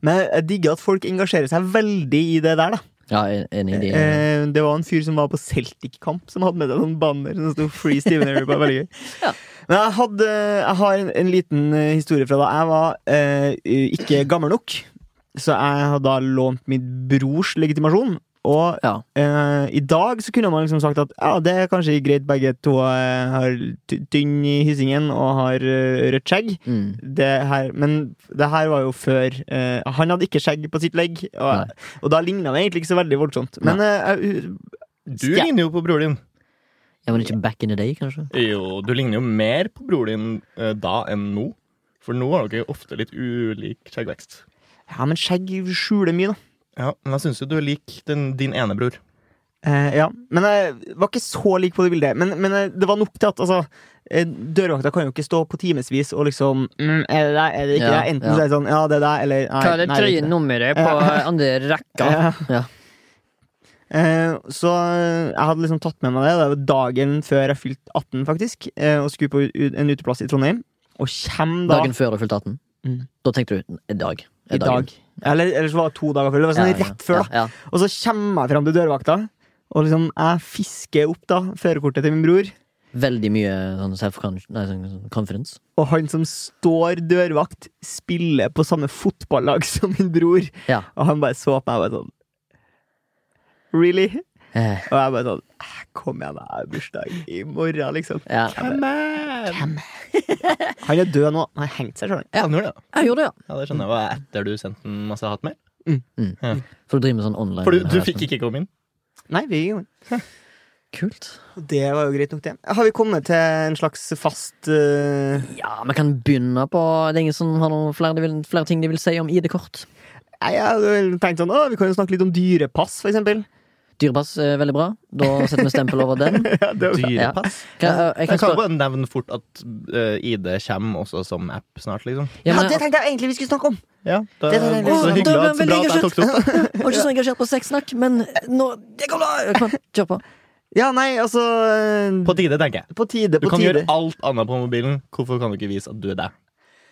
men jeg digger at folk engasjerer seg veldig i det der, da. Ja, enig i det. Eh, det var en fyr som var på Celtic-kamp, som hadde med seg noen banner som sto 'Free Steven Avery' på. Veldig gøy. Ja. Men jeg, hadde, jeg har en, en liten eh, historie fra da jeg var eh, ikke gammel nok. Så jeg hadde da lånt min brors legitimasjon. Og Ja. eh, i dag så kunne man liksom sagt at ja, det er kanskje greit begge to eh, har tynn i hyssingen og har uh, rødt skjegg. Mm. Det her, men det her var jo før eh, Han hadde ikke skjegg på sitt legg, og, og da ligna det egentlig ikke så veldig voldsomt. Men eh, Du ligner jo på broren din. ja, men ikke back in the day, kanskje? Jo, du ligner jo mer på broren din eh, da enn nå. For nå har dere ofte litt ulik skjeggvekst. ja, men skjegg skjuler mye, da. Ja, Men jeg syns jo du er lik den, din ene bror. Eh, ja, Men jeg var ikke så lik på det bildet. Men, men eh, det var nok til at altså, eh, dørvakta kan jo ikke stå på timevis og liksom mm, Er det deg, er det ikke Ja, deg? Enten ja. så er det sånn Ja, det er deg, eller nei. Hva er det nei, det er tredje ikke det. nummeret på andre rekka? Ja. Ja. Eh, så jeg hadde liksom tatt med meg det. Det var dagen før jeg fylte 18, faktisk. Eh, og skulle på en uteplass i Trondheim. Og kjem da Dagen før du fylte 18? Mm. Da tenkte du i dag. I dag. Eller, eller så var det to dager før. Det var sånn rett før, da. Ja, ja. Og så kommer jeg fram til dørvakta, Og liksom, jeg fisker opp da førerkortet til min bror. Veldig mye sånn self-confidence. Nei, sånn confidence. Og han som står dørvakt, spiller på samme fotballag som min bror. Ja. Og han bare så på meg og bare sånn Really? Eh, Og jeg bare sånn "Eh, Kom igjen, jeg har bursdag i morgen, liksom. ja. Come on! Hvem? Han er død nå. Han har hengt seg sjøl. Ja, han gjorde det. Jeg gjorde det, ja. Ja, det skjønner jeg. Var etter du sendte en masse hatmail? For du driver med sånn online For du, du fikk ikke komme inn? Nei, vi Kult. Det var jo greit nok, det. Har vi kommet til en slags fast uh... Ja, vi kan begynne på Det er ingen som har noen flere, vil, flere ting de vil si om ID-kort. Jeg har tenkt sånn, å, Vi kan jo snakke litt om dyrepass, for eksempel. Dyrepass er veldig bra. Da setter vi stempel over den. Ja, det Dyrepass? Kan, jeg, jeg Jeg kan kan bare nevne fort at uh, ID kommer også som app snart, liksom. ja, ja, det tenkte jeg egentlig vi skulle snakke om! Ja, det, Det er veldig- så hyggelig at, så bra at jeg tok det opp. Jeg var ikke så engasjert på sexsnakk, men nå Det går bra! Kom kjør på. Ja, nei, altså eh, På tide, tenker jeg. På tide, Du kan tide. gjøre alt annet på mobilen. Hvorfor kan du ikke vise at du er deg?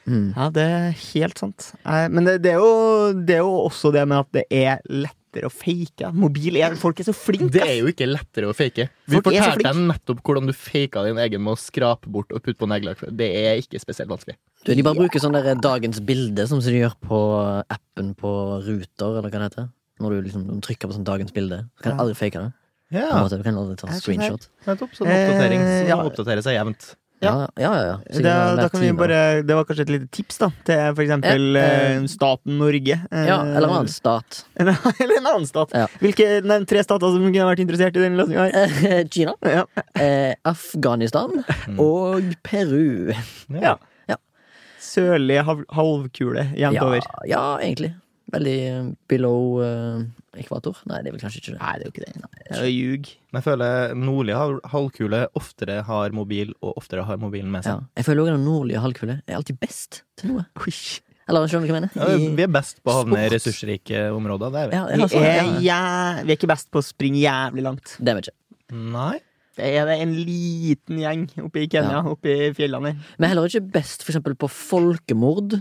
Mm. Ja, det er helt sant. Eh, Men det, det, er jo, det er jo også det med at det er lettere å fake. Mobil er Folk er så flinke. Det er jo ikke lettere å fake. Vi Folk er fortalte deg nettopp hvordan du faka din egen med å skrape bort og putte på neglelakk. Det er ikke spesielt vanskelig. Du, de bare bruker sånn der dagens bilde, som de gjør på appen på Ruter, eller hva det heter. Når du liksom trykker på sånn dagens bilde. Så kan du aldri fake det. Ja. Du kan aldri ta en screenshot. nettopp. Sånn oppdatering Eh, som ja. oppdaterer seg jevnt. Ja, ja, ja. ja. Det, Da, kan vi bare, det var kanskje et lite tips da til for eksempel ja, eh, eh, staten Norge. Eh, Ja, eller en annen stat. eller en annen stat. Ja. Hvilke nevn tre stater som kunne vært interessert i den løsninga? Eh, Kina, Ja. eh, Afghanistan og Peru. Ja. Sørlige halvkule jevnt Ja, over. ja, egentlig. Veldig eh, below uh, ekvator. Nei, det er vel kanskje ikke det. Nei, det er jo ikke det. Det er ljug. Men jeg føler nordlige halvkule oftere har mobil, og oftere har mobilen med Ja. seg. Jeg føler også den nordlige halvkule er alltid best til noe. Eller skjønner du hva jeg mener? I- vi er best på å havne i ressursrike områder. Det er vi. ja, Vi sånn, er, ja. vi er ikke best på å springe jævlig langt. Det er vi ikke. Nei. Det er det en liten gjeng oppe i Kenya, oppe i fjellene. Vi er heller ikke best for eksempel på folkemord.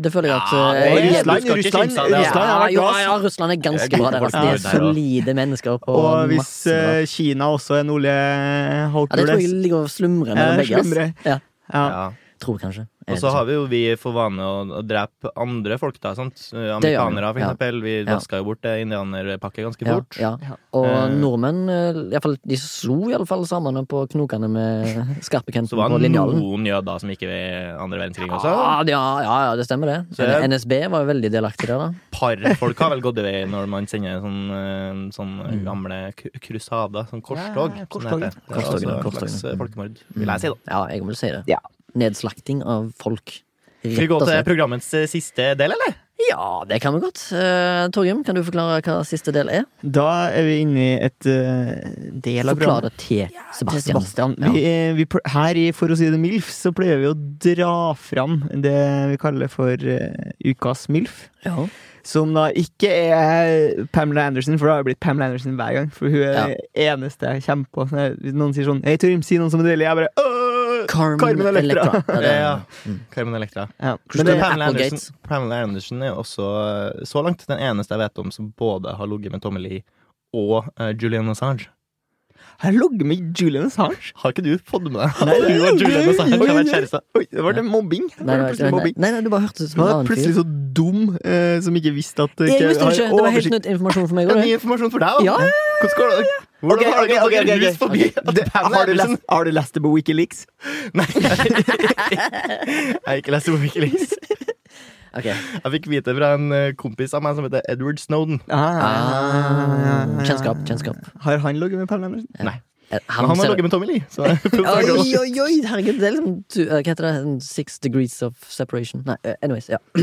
Det føler jeg at Ja, eh, det er Russland, Russland, Russland, det, altså. Russland har vært ja, bra, ja, Russland er ganske bra der. Altså. De er solide mennesker på Og hvis masse eh, Kina også er en nordlige ja, Det tror jeg ligger og slumrer mellom Eh, begge. ja. Ja. tror kanskje. Og så har vi jo vi for vane å, å drepe andre folk, da. Sant? Amerikanere, vi, for ja. eksempel. Vi Ja. vaska jo bort det indianerpakket ganske fort. ja. Ja. Og Eh. nordmenn eh, i hvert fall, de slo iallfall sammen på knokene med skarpekanten Så var det noen jøder som gikk ved andre verdenskrig også. Ja, ja, det stemmer det. Så NSB var jo veldig delaktig der, da. Par folk har vel gått i vei når man sender sånn, eh, sånn Mm. gamle krusader, sånn korstog. Ja, korstog. Sånn korstog, Det er Korstog, et korstog, slags eh, folkemord, vil jeg si, da. Ja, jeg vil si det. Ja. Nedslakting av folk. Skal vi gå til programmets eh, siste del, eller? Ja, det kan vi godt. Uh, Torgrim, kan du forklare hva siste del er? Da er vi inne i et uh, del av Forklar programmet. det til Sebastian. Sebastian. Ja. Vi, vi, her i For å si det MILF så pleier vi å dra fram det vi kaller for uh, ukas MILF. Ja. Som da ikke er Pamela Anderson, for da har det blitt Pamela Anderson hver gang. For hun er det eneste jeg kommer på. Hvis noen sier sånn Hei, Torgrim, si noen som er deilig. Jeg bare «Åh, Carmen, Carmen Electra. Electra. Ja, det, Ja. Mm. Carmen Electra. Ja. Men det, Pamela. Anderson, Pamela Anderson er jo også eh, så langt den eneste jeg vet om som både har ligget med Tommy Lee og uh, Julian Assange. Har jeg ligget med Julian Assange. Har ikke du fått med deg Nei, du og Julian Assange har vært kjærester? Oi, det var det mobbing. Det Nei, var nei, nei, mobbing. nei, nei, du bare hørtes ut som en annen fyr. plutselig så dum eh, som ikke visste at Jeg visste har ikke, Det var helt nytt informasjon for meg. Det også, er ny informasjon for deg, da. Ja, Hvordan går det? Hvordan okay, har det gått okay, ok, rus ok. forbi Det, har, du lest, har du lest det på Wikileaks? Nei. jeg har ikke lest det på Wikileaks. Ok. Jeg fikk vite fra en eh, kompis av meg som heter Edward Snowden. Ah, kjennskap, kjennskap. Har han ligget med Pamela Andersen? Nei. Men han har ligget med Tommy Lee. Så jeg Oi, oi, oi! Herregud, det er liksom Hva heter det? Six degrees of separation? Nei, eh, anyways. Ja.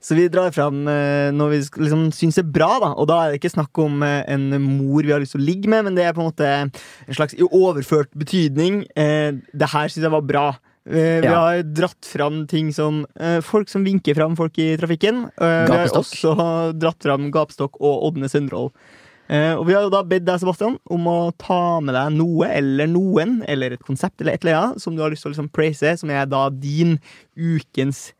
Så vi drar fram eh, når vi liksom syns er bra, da. Og da er det ikke snakk om eh, en mor vi har lyst til å ligge med, men det er på en måte en slags overført betydning. Eh, det her syns jeg var bra. Vi Ja. har dratt fram ting som uh, folk som vinker fram folk i trafikken. Eh, vi har også dratt fram gapestokk og Ådne Søndrål. Eh, og vi har jo da bedt deg, Sebastian, om å ta med deg noe eller noen, eller et konsept eller et eller annet, som du har lyst til å liksom praise, som er da din ukens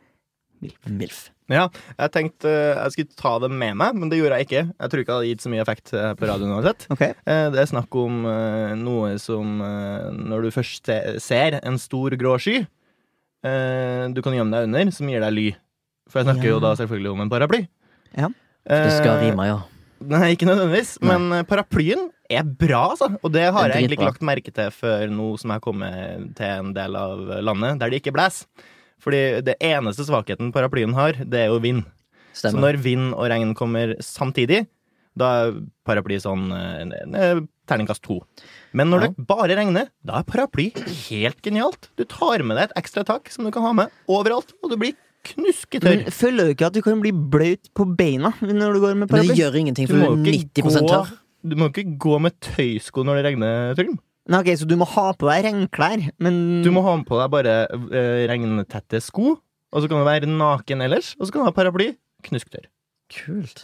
MILF. Ja, jeg tenkte eh, jeg skulle ta det med meg, men det gjorde jeg ikke. Jeg tror ikke det hadde gitt så mye effekt eh, på radioen uansett. Okay. Eh, Det er snakk om noe som Når du først ser en stor grå sky eh, du kan gjemme deg under, som gir deg ly. For jeg snakker Ja. jo da selvfølgelig om en paraply. Ja. Det skal rime, ja. Nei, ikke nødvendigvis, Nei. men eh, paraplyen er bra, altså. Og det har jeg egentlig ikke lagt merke til før nå som jeg har kommet til en del av landet der det ikke blåser. Fordi det eneste svakheten paraplyen har, det er jo vind. Så når vind og regn kommer samtidig, da er paraply sånn eh, eh, terningkast to. Men når Ja. det bare regner, da er paraply helt genialt. Du tar med deg et ekstra tak som du kan ha med overalt, og du blir knusketørr. Men føler du ikke at du kan bli bløt på beina når du går med Men det gjør ingenting, for må du er 90 gå, tørr. du må jo ikke gå med tøysko når det regner, Trym. Nei, ok, Så du må ha på deg regnklær, men Du må ha på deg bare eh, regntette sko, og så kan du være naken ellers, og så kan du ha paraply. Knusktørr. Kult.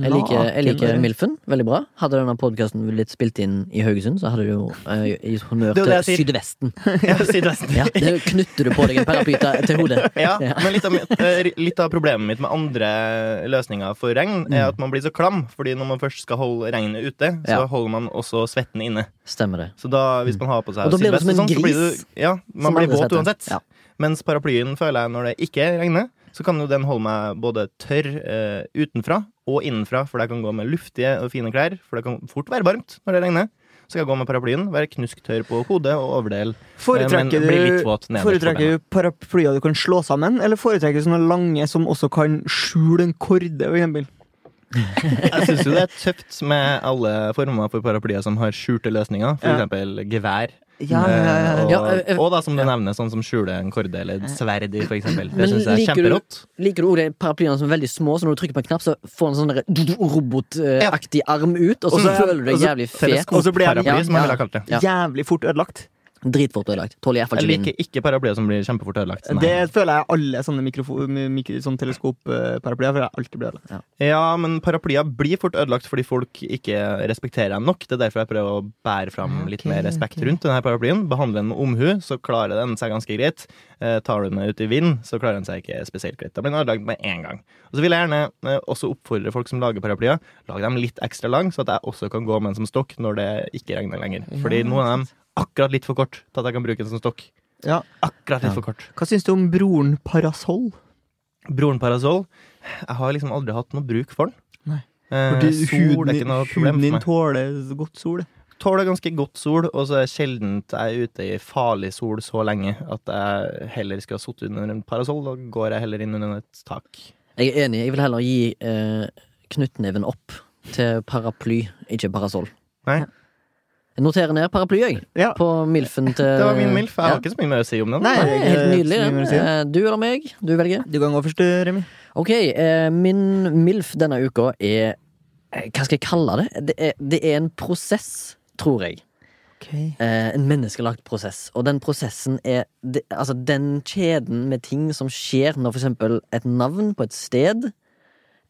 Jeg liker, jeg liker. Milfen veldig bra. Hadde denne podkasten blitt spilt inn i Haugesund, så hadde du jo eh, gitt honnør til. Sydvesten. Ja, Sydvesten. Ja, knytter du på deg en paraply til hodet. Ja, Ja. men litt av, eh, litt av problemet mitt med andre løsninger for regn, er at man blir så klam. Fordi når man først skal holde regnet ute, så Ja. holder man også svetten inne. Stemmer det. Så da, hvis man har på seg sydvest sånn, så blir du, ja, man blir våt uansett. Mens paraplyen føler jeg når det ikke regner, så kan jo den holde meg både tørr eh, utenfra og innenfra, for jeg kan gå med luftige og fine klær, for det kan fort være varmt når det regner. Så skal jeg gå med paraplyen, være knusktørr på hodet og overdel. Foretrekker blir litt du, foretrekker du paraplyer du kan slå sammen, eller foretrekker du sånne lange som også kan skjule en korde, for eksempel? Jeg syns jo det er tøft med alle former for paraplyer som har skjulte løsninger, for Ja. eksempel gevær. Ja, ja, ja, Eh, Og, Ja, eh, og da, som du nevner, sånn som skjule en korde eller et sverd i, for eksempel. Det syns jeg er liker du- kjemperått. Liker du de paraplyene som er veldig små, så når du trykker på en knapp, så får en sånn robotaktig arm ut, og så Og så- føler du deg jævlig fet. Og så blir jeg- Teleskopparaply, som jeg Ja. ville ha kalt det. Ja. Jævlig fort ødelagt. Dritfort ødelagt. Tåler iallfall Jeg ikke vind. liker ikke paraplyer som blir kjempefort ødelagt. Nei. Det føler jeg alle sånne, mikrofo- sånne teleskopparaplyer føler jeg alltid blir ødelagt. Ja, men paraplyer blir fort ødelagt fordi folk ikke respekterer dem nok. Det er derfor jeg prøver å bære fram litt Ok, mer respekt okay. rundt denne paraplyen. Behandle den med omhu, så klarer den seg ganske greit. Eh, tar du den ut i vind, så klarer den seg ikke spesielt greit. Da blir den ødelagt med en gang. Og så vil jeg gjerne eh, også oppfordre folk som lager paraplyer, lag dem litt ekstra lang, så at jeg også kan gå med den som stokk når det ikke regner lenger. Fordi noen av dem akkurat litt for kort til at jeg kan bruke den som stokk. Ja. Akkurat litt Ja. for kort. Hva syns du om broren Parasoll? Broren Parasoll, jeg har liksom aldri hatt noe bruk for den. Nei. Eh, Fordi sol er ikke noe problem huden din for meg. tåler godt sol. Tåler ganske godt sol, og så er sjelden jeg er ute i farlig sol så lenge at jeg heller skulle ha sittet under en parasoll. Da går jeg heller inn under et tak. Jeg er enig. Jeg vil heller gi eh, knyttneven opp til paraply, ikke parasoll. Nei. Jeg noterer ned paraply, jeg. Ja. På milfen til Det var min MILF. Jeg Ja. har ikke så mye mer å si om den. Nei. jeg, helt nydelig. si. Eh, Du eller meg? Du velger. Du kan gå først, du, Remi. Ok, eh, min MILF denne uka er eh, Hva skal jeg kalle det? Det er, det er en prosess, tror jeg. Okay. en menneskelagt prosess. Og den prosessen er Altså den kjeden med ting som skjer når for eksempel et navn på et sted,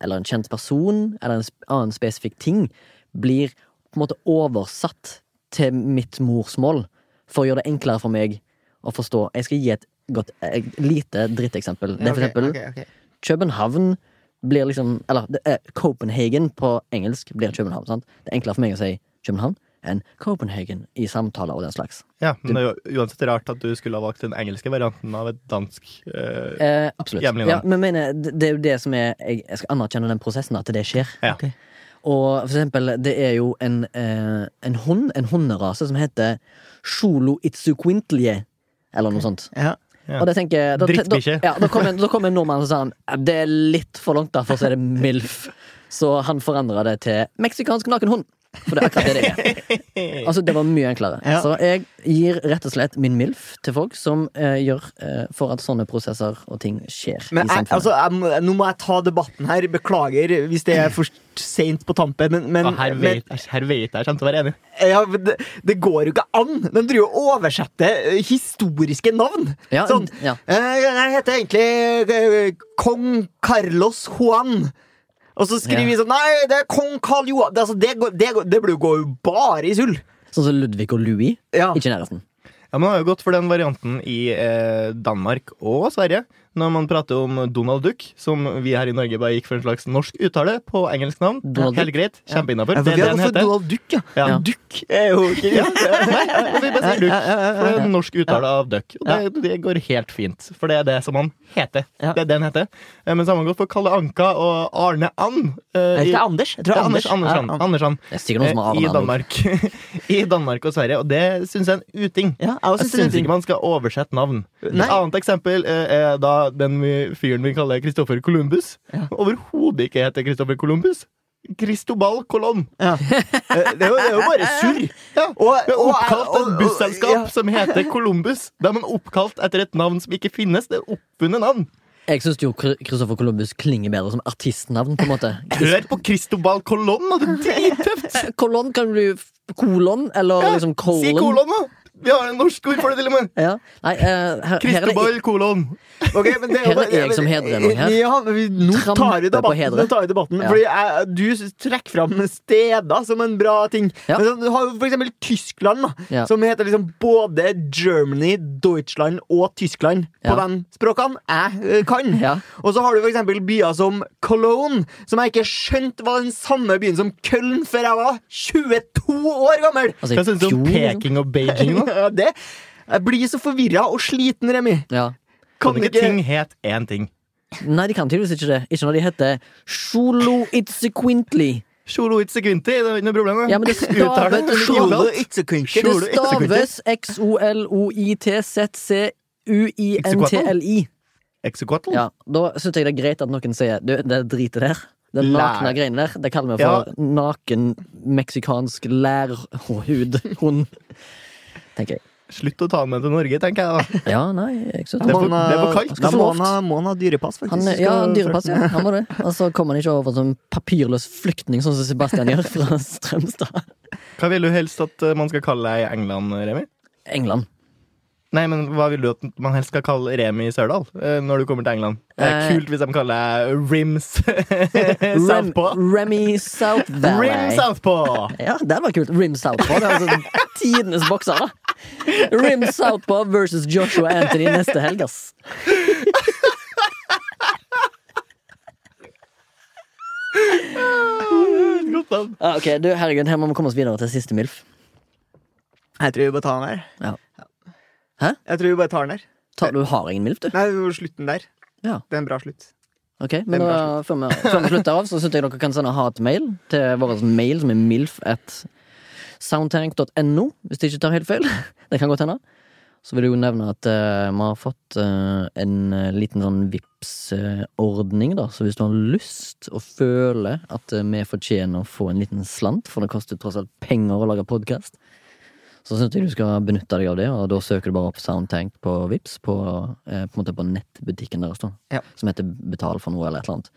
eller en kjent person, eller en annen spesifikk ting, blir på en måte oversatt til mitt morsmål for å gjøre det enklere for meg å forstå. Jeg skal gi et godt, et lite dritteksempel. Det er for eksempel København blir liksom Eller det er Copenhagen på engelsk blir København. sant? Det er enklere for meg å si København enn Copenhagen i samtaler og den slags. Ja, men det er jo uansett rart at du skulle ha valgt den engelske varianten av et dansk eh, Eh, absolutt. Ja, men mener, det det er jo det som er Jeg, jeg skal anerkjenne den prosessen, at det skjer. Ja. Ok. Og for eksempel, det er jo en, eh, en hund, en hunderase, som heter Sjolo itsuquintlie, eller noe sånt. Ja. Ja. Og det tenker da, da, ja, da kom en, da kom en nordmann og sa han, det er litt for langt, derfor så er det MILF. Så han forandra det til meksikansk nakenhund. For det er akkurat det det er. Altså, det var mye enklere. Ja. Så jeg gir rett og slett min MILF til folk som eh, gjør eh, for at sånne prosesser og ting skjer Men i jeg, samfunnet. altså, jeg, må- nå må jeg ta debatten her. Beklager hvis det er for seint på tampen. Men, men, her men vet, her vet jeg jeg kommer til å være enig. ja, men det, det går jo ikke an! De driver jo og oversetter eh, historiske navn. ja, sånn. ja. Eh, Jeg heter egentlig eh, kong Carlos Juan. Og så skriver Ja. vi sånn Nei, det er kong Karl Johan. Det, altså, det, det, det blir jo- går bare i sull. Sånn som Ludvig og Louis. Ja. Ikke i nærheten. Ja, Man har jo gått for den varianten i eh, Danmark og Sverige. Når man prater om Donald Duck, som vi her i Norge bare gikk for en slags norsk uttale på engelsk navn. Donald Helt greit. Kjempeinnafor. Ja, Det er vi det har den heter. Donald Duck, ja. Ja. Ja. Duck er jo ikke Ja, Nei, vi bare sier Duck. For det er en norsk uttale av Duck. Og det, det går helt fint, for det er det som han heter. Det er det han heter. Eh, Men samme godt for Kalle Anka og Arne And. Det Er ikke Anders? Jeg tror Ja, Anders, Anders. Anders, Anders Andersson Det er sikkert noen som har eh, i Danmark. I Danmark og Sverige, og det syns jeg er en uting. Ja, jeg det er syns ikke man skal oversette navn. Nei. Et annet eksempel eh, er da den vi, fyren vi kaller Kristoffer Columbus. Ja. Overhodet ikke heter Kristoffer Columbus. Cristobal Colón. Ja. Eh, Det er jo, det er jo bare surr. Ja. Og- Det og- oppkalt et busselskap ja. som heter Columbus. Da er man oppkalt etter et navn som ikke finnes. Det er oppfunnet navn. Jeg syns jo Christopher Columbus klinger bedre som artistnavn. på en måte Hør på Cristobal Colón, da! Det er drittøft! Kolon kan bli kolon, eller liksom colon. Si kolon, da! Vi har en norsk ord for det, til og med. Ja. Nei, uh, her, her er det kolon. Okay, men det er Her er jeg som hedrer noen her. Ja, vi, nå Trampe tar vi debatten. Nå tar vi debatten Ja. Fordi jeg, Du trekker fram steder som en bra ting. Ja. Men så- du har for eksempel Tyskland, da Ja. som heter liksom både Germany, Deutschland og Tyskland på de språkene jeg eh, kan. Ja. Og så har du for eksempel byer som Cologne, som jeg ikke skjønte var den samme byen som Köln før jeg var 22 år gammel! Altså, Hva syns du om. Peking og Beijing, da? Ja, det, jeg blir så forvirra og sliten, Remi. Ja. Kan Kan ikke ting het én ting? Nei, de kan tydeligvis ikke det. Ikke når de heter Sjolo Itsequintly. Sjolo Itsequinti, det er ikke noe problem. Ja, men det staves X-O-L-O-I-T-Z-C-U-I-N-T-L-I. Exequatl? Ja, da syns jeg det er greit at noen sier du, det driter der. Den nakne greiene der, det kaller vi for naken meksikansk lærhud. Hund. Tenker jeg. Slutt å ta den med til Norge, tenker jeg da. Ja, nei, jeg synes Det er for- det er for kaldt. Må han ha, må han ha dyrepass, faktisk. Han, ja, dyrepass, ja. Han må det. Og så kommer han ikke over som papirløs flyktning, sånn som Sebastian gjør fra Strømstad. Hva vil du helst at eh, man skal kalle deg i England, Remi? England. Nei, men hva vil du at man helst skal kalle Remi Sørdal eh, når du kommer til England? Det er Eh. kult hvis de kaller deg Rims Rem, Southpaw. Remy South Valley. Rim Southpaw! Ja, det var kult. Rim Southpaw. Det er altså tidenes bokser, da. Rim Southpaw versus Joshua Anthony neste helg, ass. Ah, ok, du, herregud, her må vi komme oss videre til siste MILF. Jeg tror vi bare tar den der. Ja. Hæ? Jeg tror vi bare tar den der. Ta, du har ingen MILF, du? Nei, slutten der. Ja. Det er en bra slutt. Ok, men da, før, vi, før vi slutter av, så syns jeg dere kan sende hatmail til vår mail, som er milf at soundtank.no, hvis det ikke tar helt feil. Det kan godt hende. Så vil jeg jo nevne at eh, vi har fått uh, en eh, liten sånn Vipps-ordning, da. Så hvis du har lyst og føler at uh, vi fortjener å få en liten slant, for det koster tross alt penger å lage podkast, så syns jeg du skal benytte deg av det, og da søker du bare opp Soundtank på Vips på, eh, på, på nettbutikken deres, da. Ja. Som heter Betal for noe, eller et eller annet.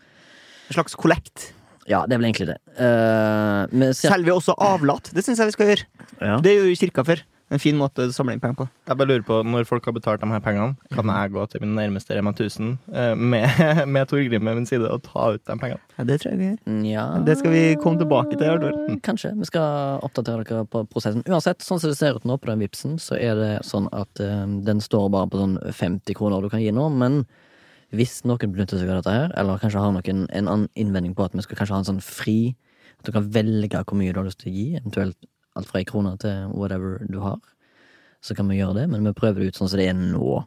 En slags kollekt. Ja, det er vel egentlig det. Eh, vi ser, Selger vi også avlat? Det syns jeg vi skal gjøre. ja. Det gjør jo kirka før. En fin måte å samle inn penger på. Jeg bare lurer på, Når folk har betalt de her pengene, kan jeg gå til min nærmeste Rema 1000 eh, med, med Torgrim ved min side og ta ut de pengene? Ja, det tror jeg vi gjør. ja Det skal vi komme tilbake til. Mm. Kanskje. Vi skal oppdatere dere på prosessen. Uansett, sånn som det ser ut nå på den vipsen, så er det sånn at um, den står bare på sånn 50 kroner du kan gi nå, men hvis noen benytter seg av dette her, eller kanskje har noen en annen innvending på at vi skal kanskje ha en sånn fri At du kan velge hvor mye du har lyst til å gi, eventuelt alt fra ei krone til whatever du har, så kan vi gjøre det, men vi prøver det ut sånn som det er nå.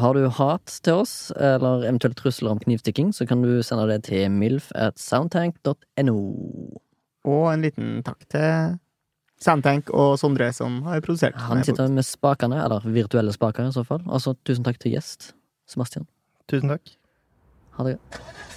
Har du hat til oss, eller eventuelt trusler om knivstikking, så kan du sende det til milf at soundtank.no. Og en liten takk til Soundtank og Sondre, som har produsert. Han sitter med spakene, eller virtuelle spaker i så fall. Altså, tusen takk til gjest, Sebastian. Tusen takk. Ha det godt.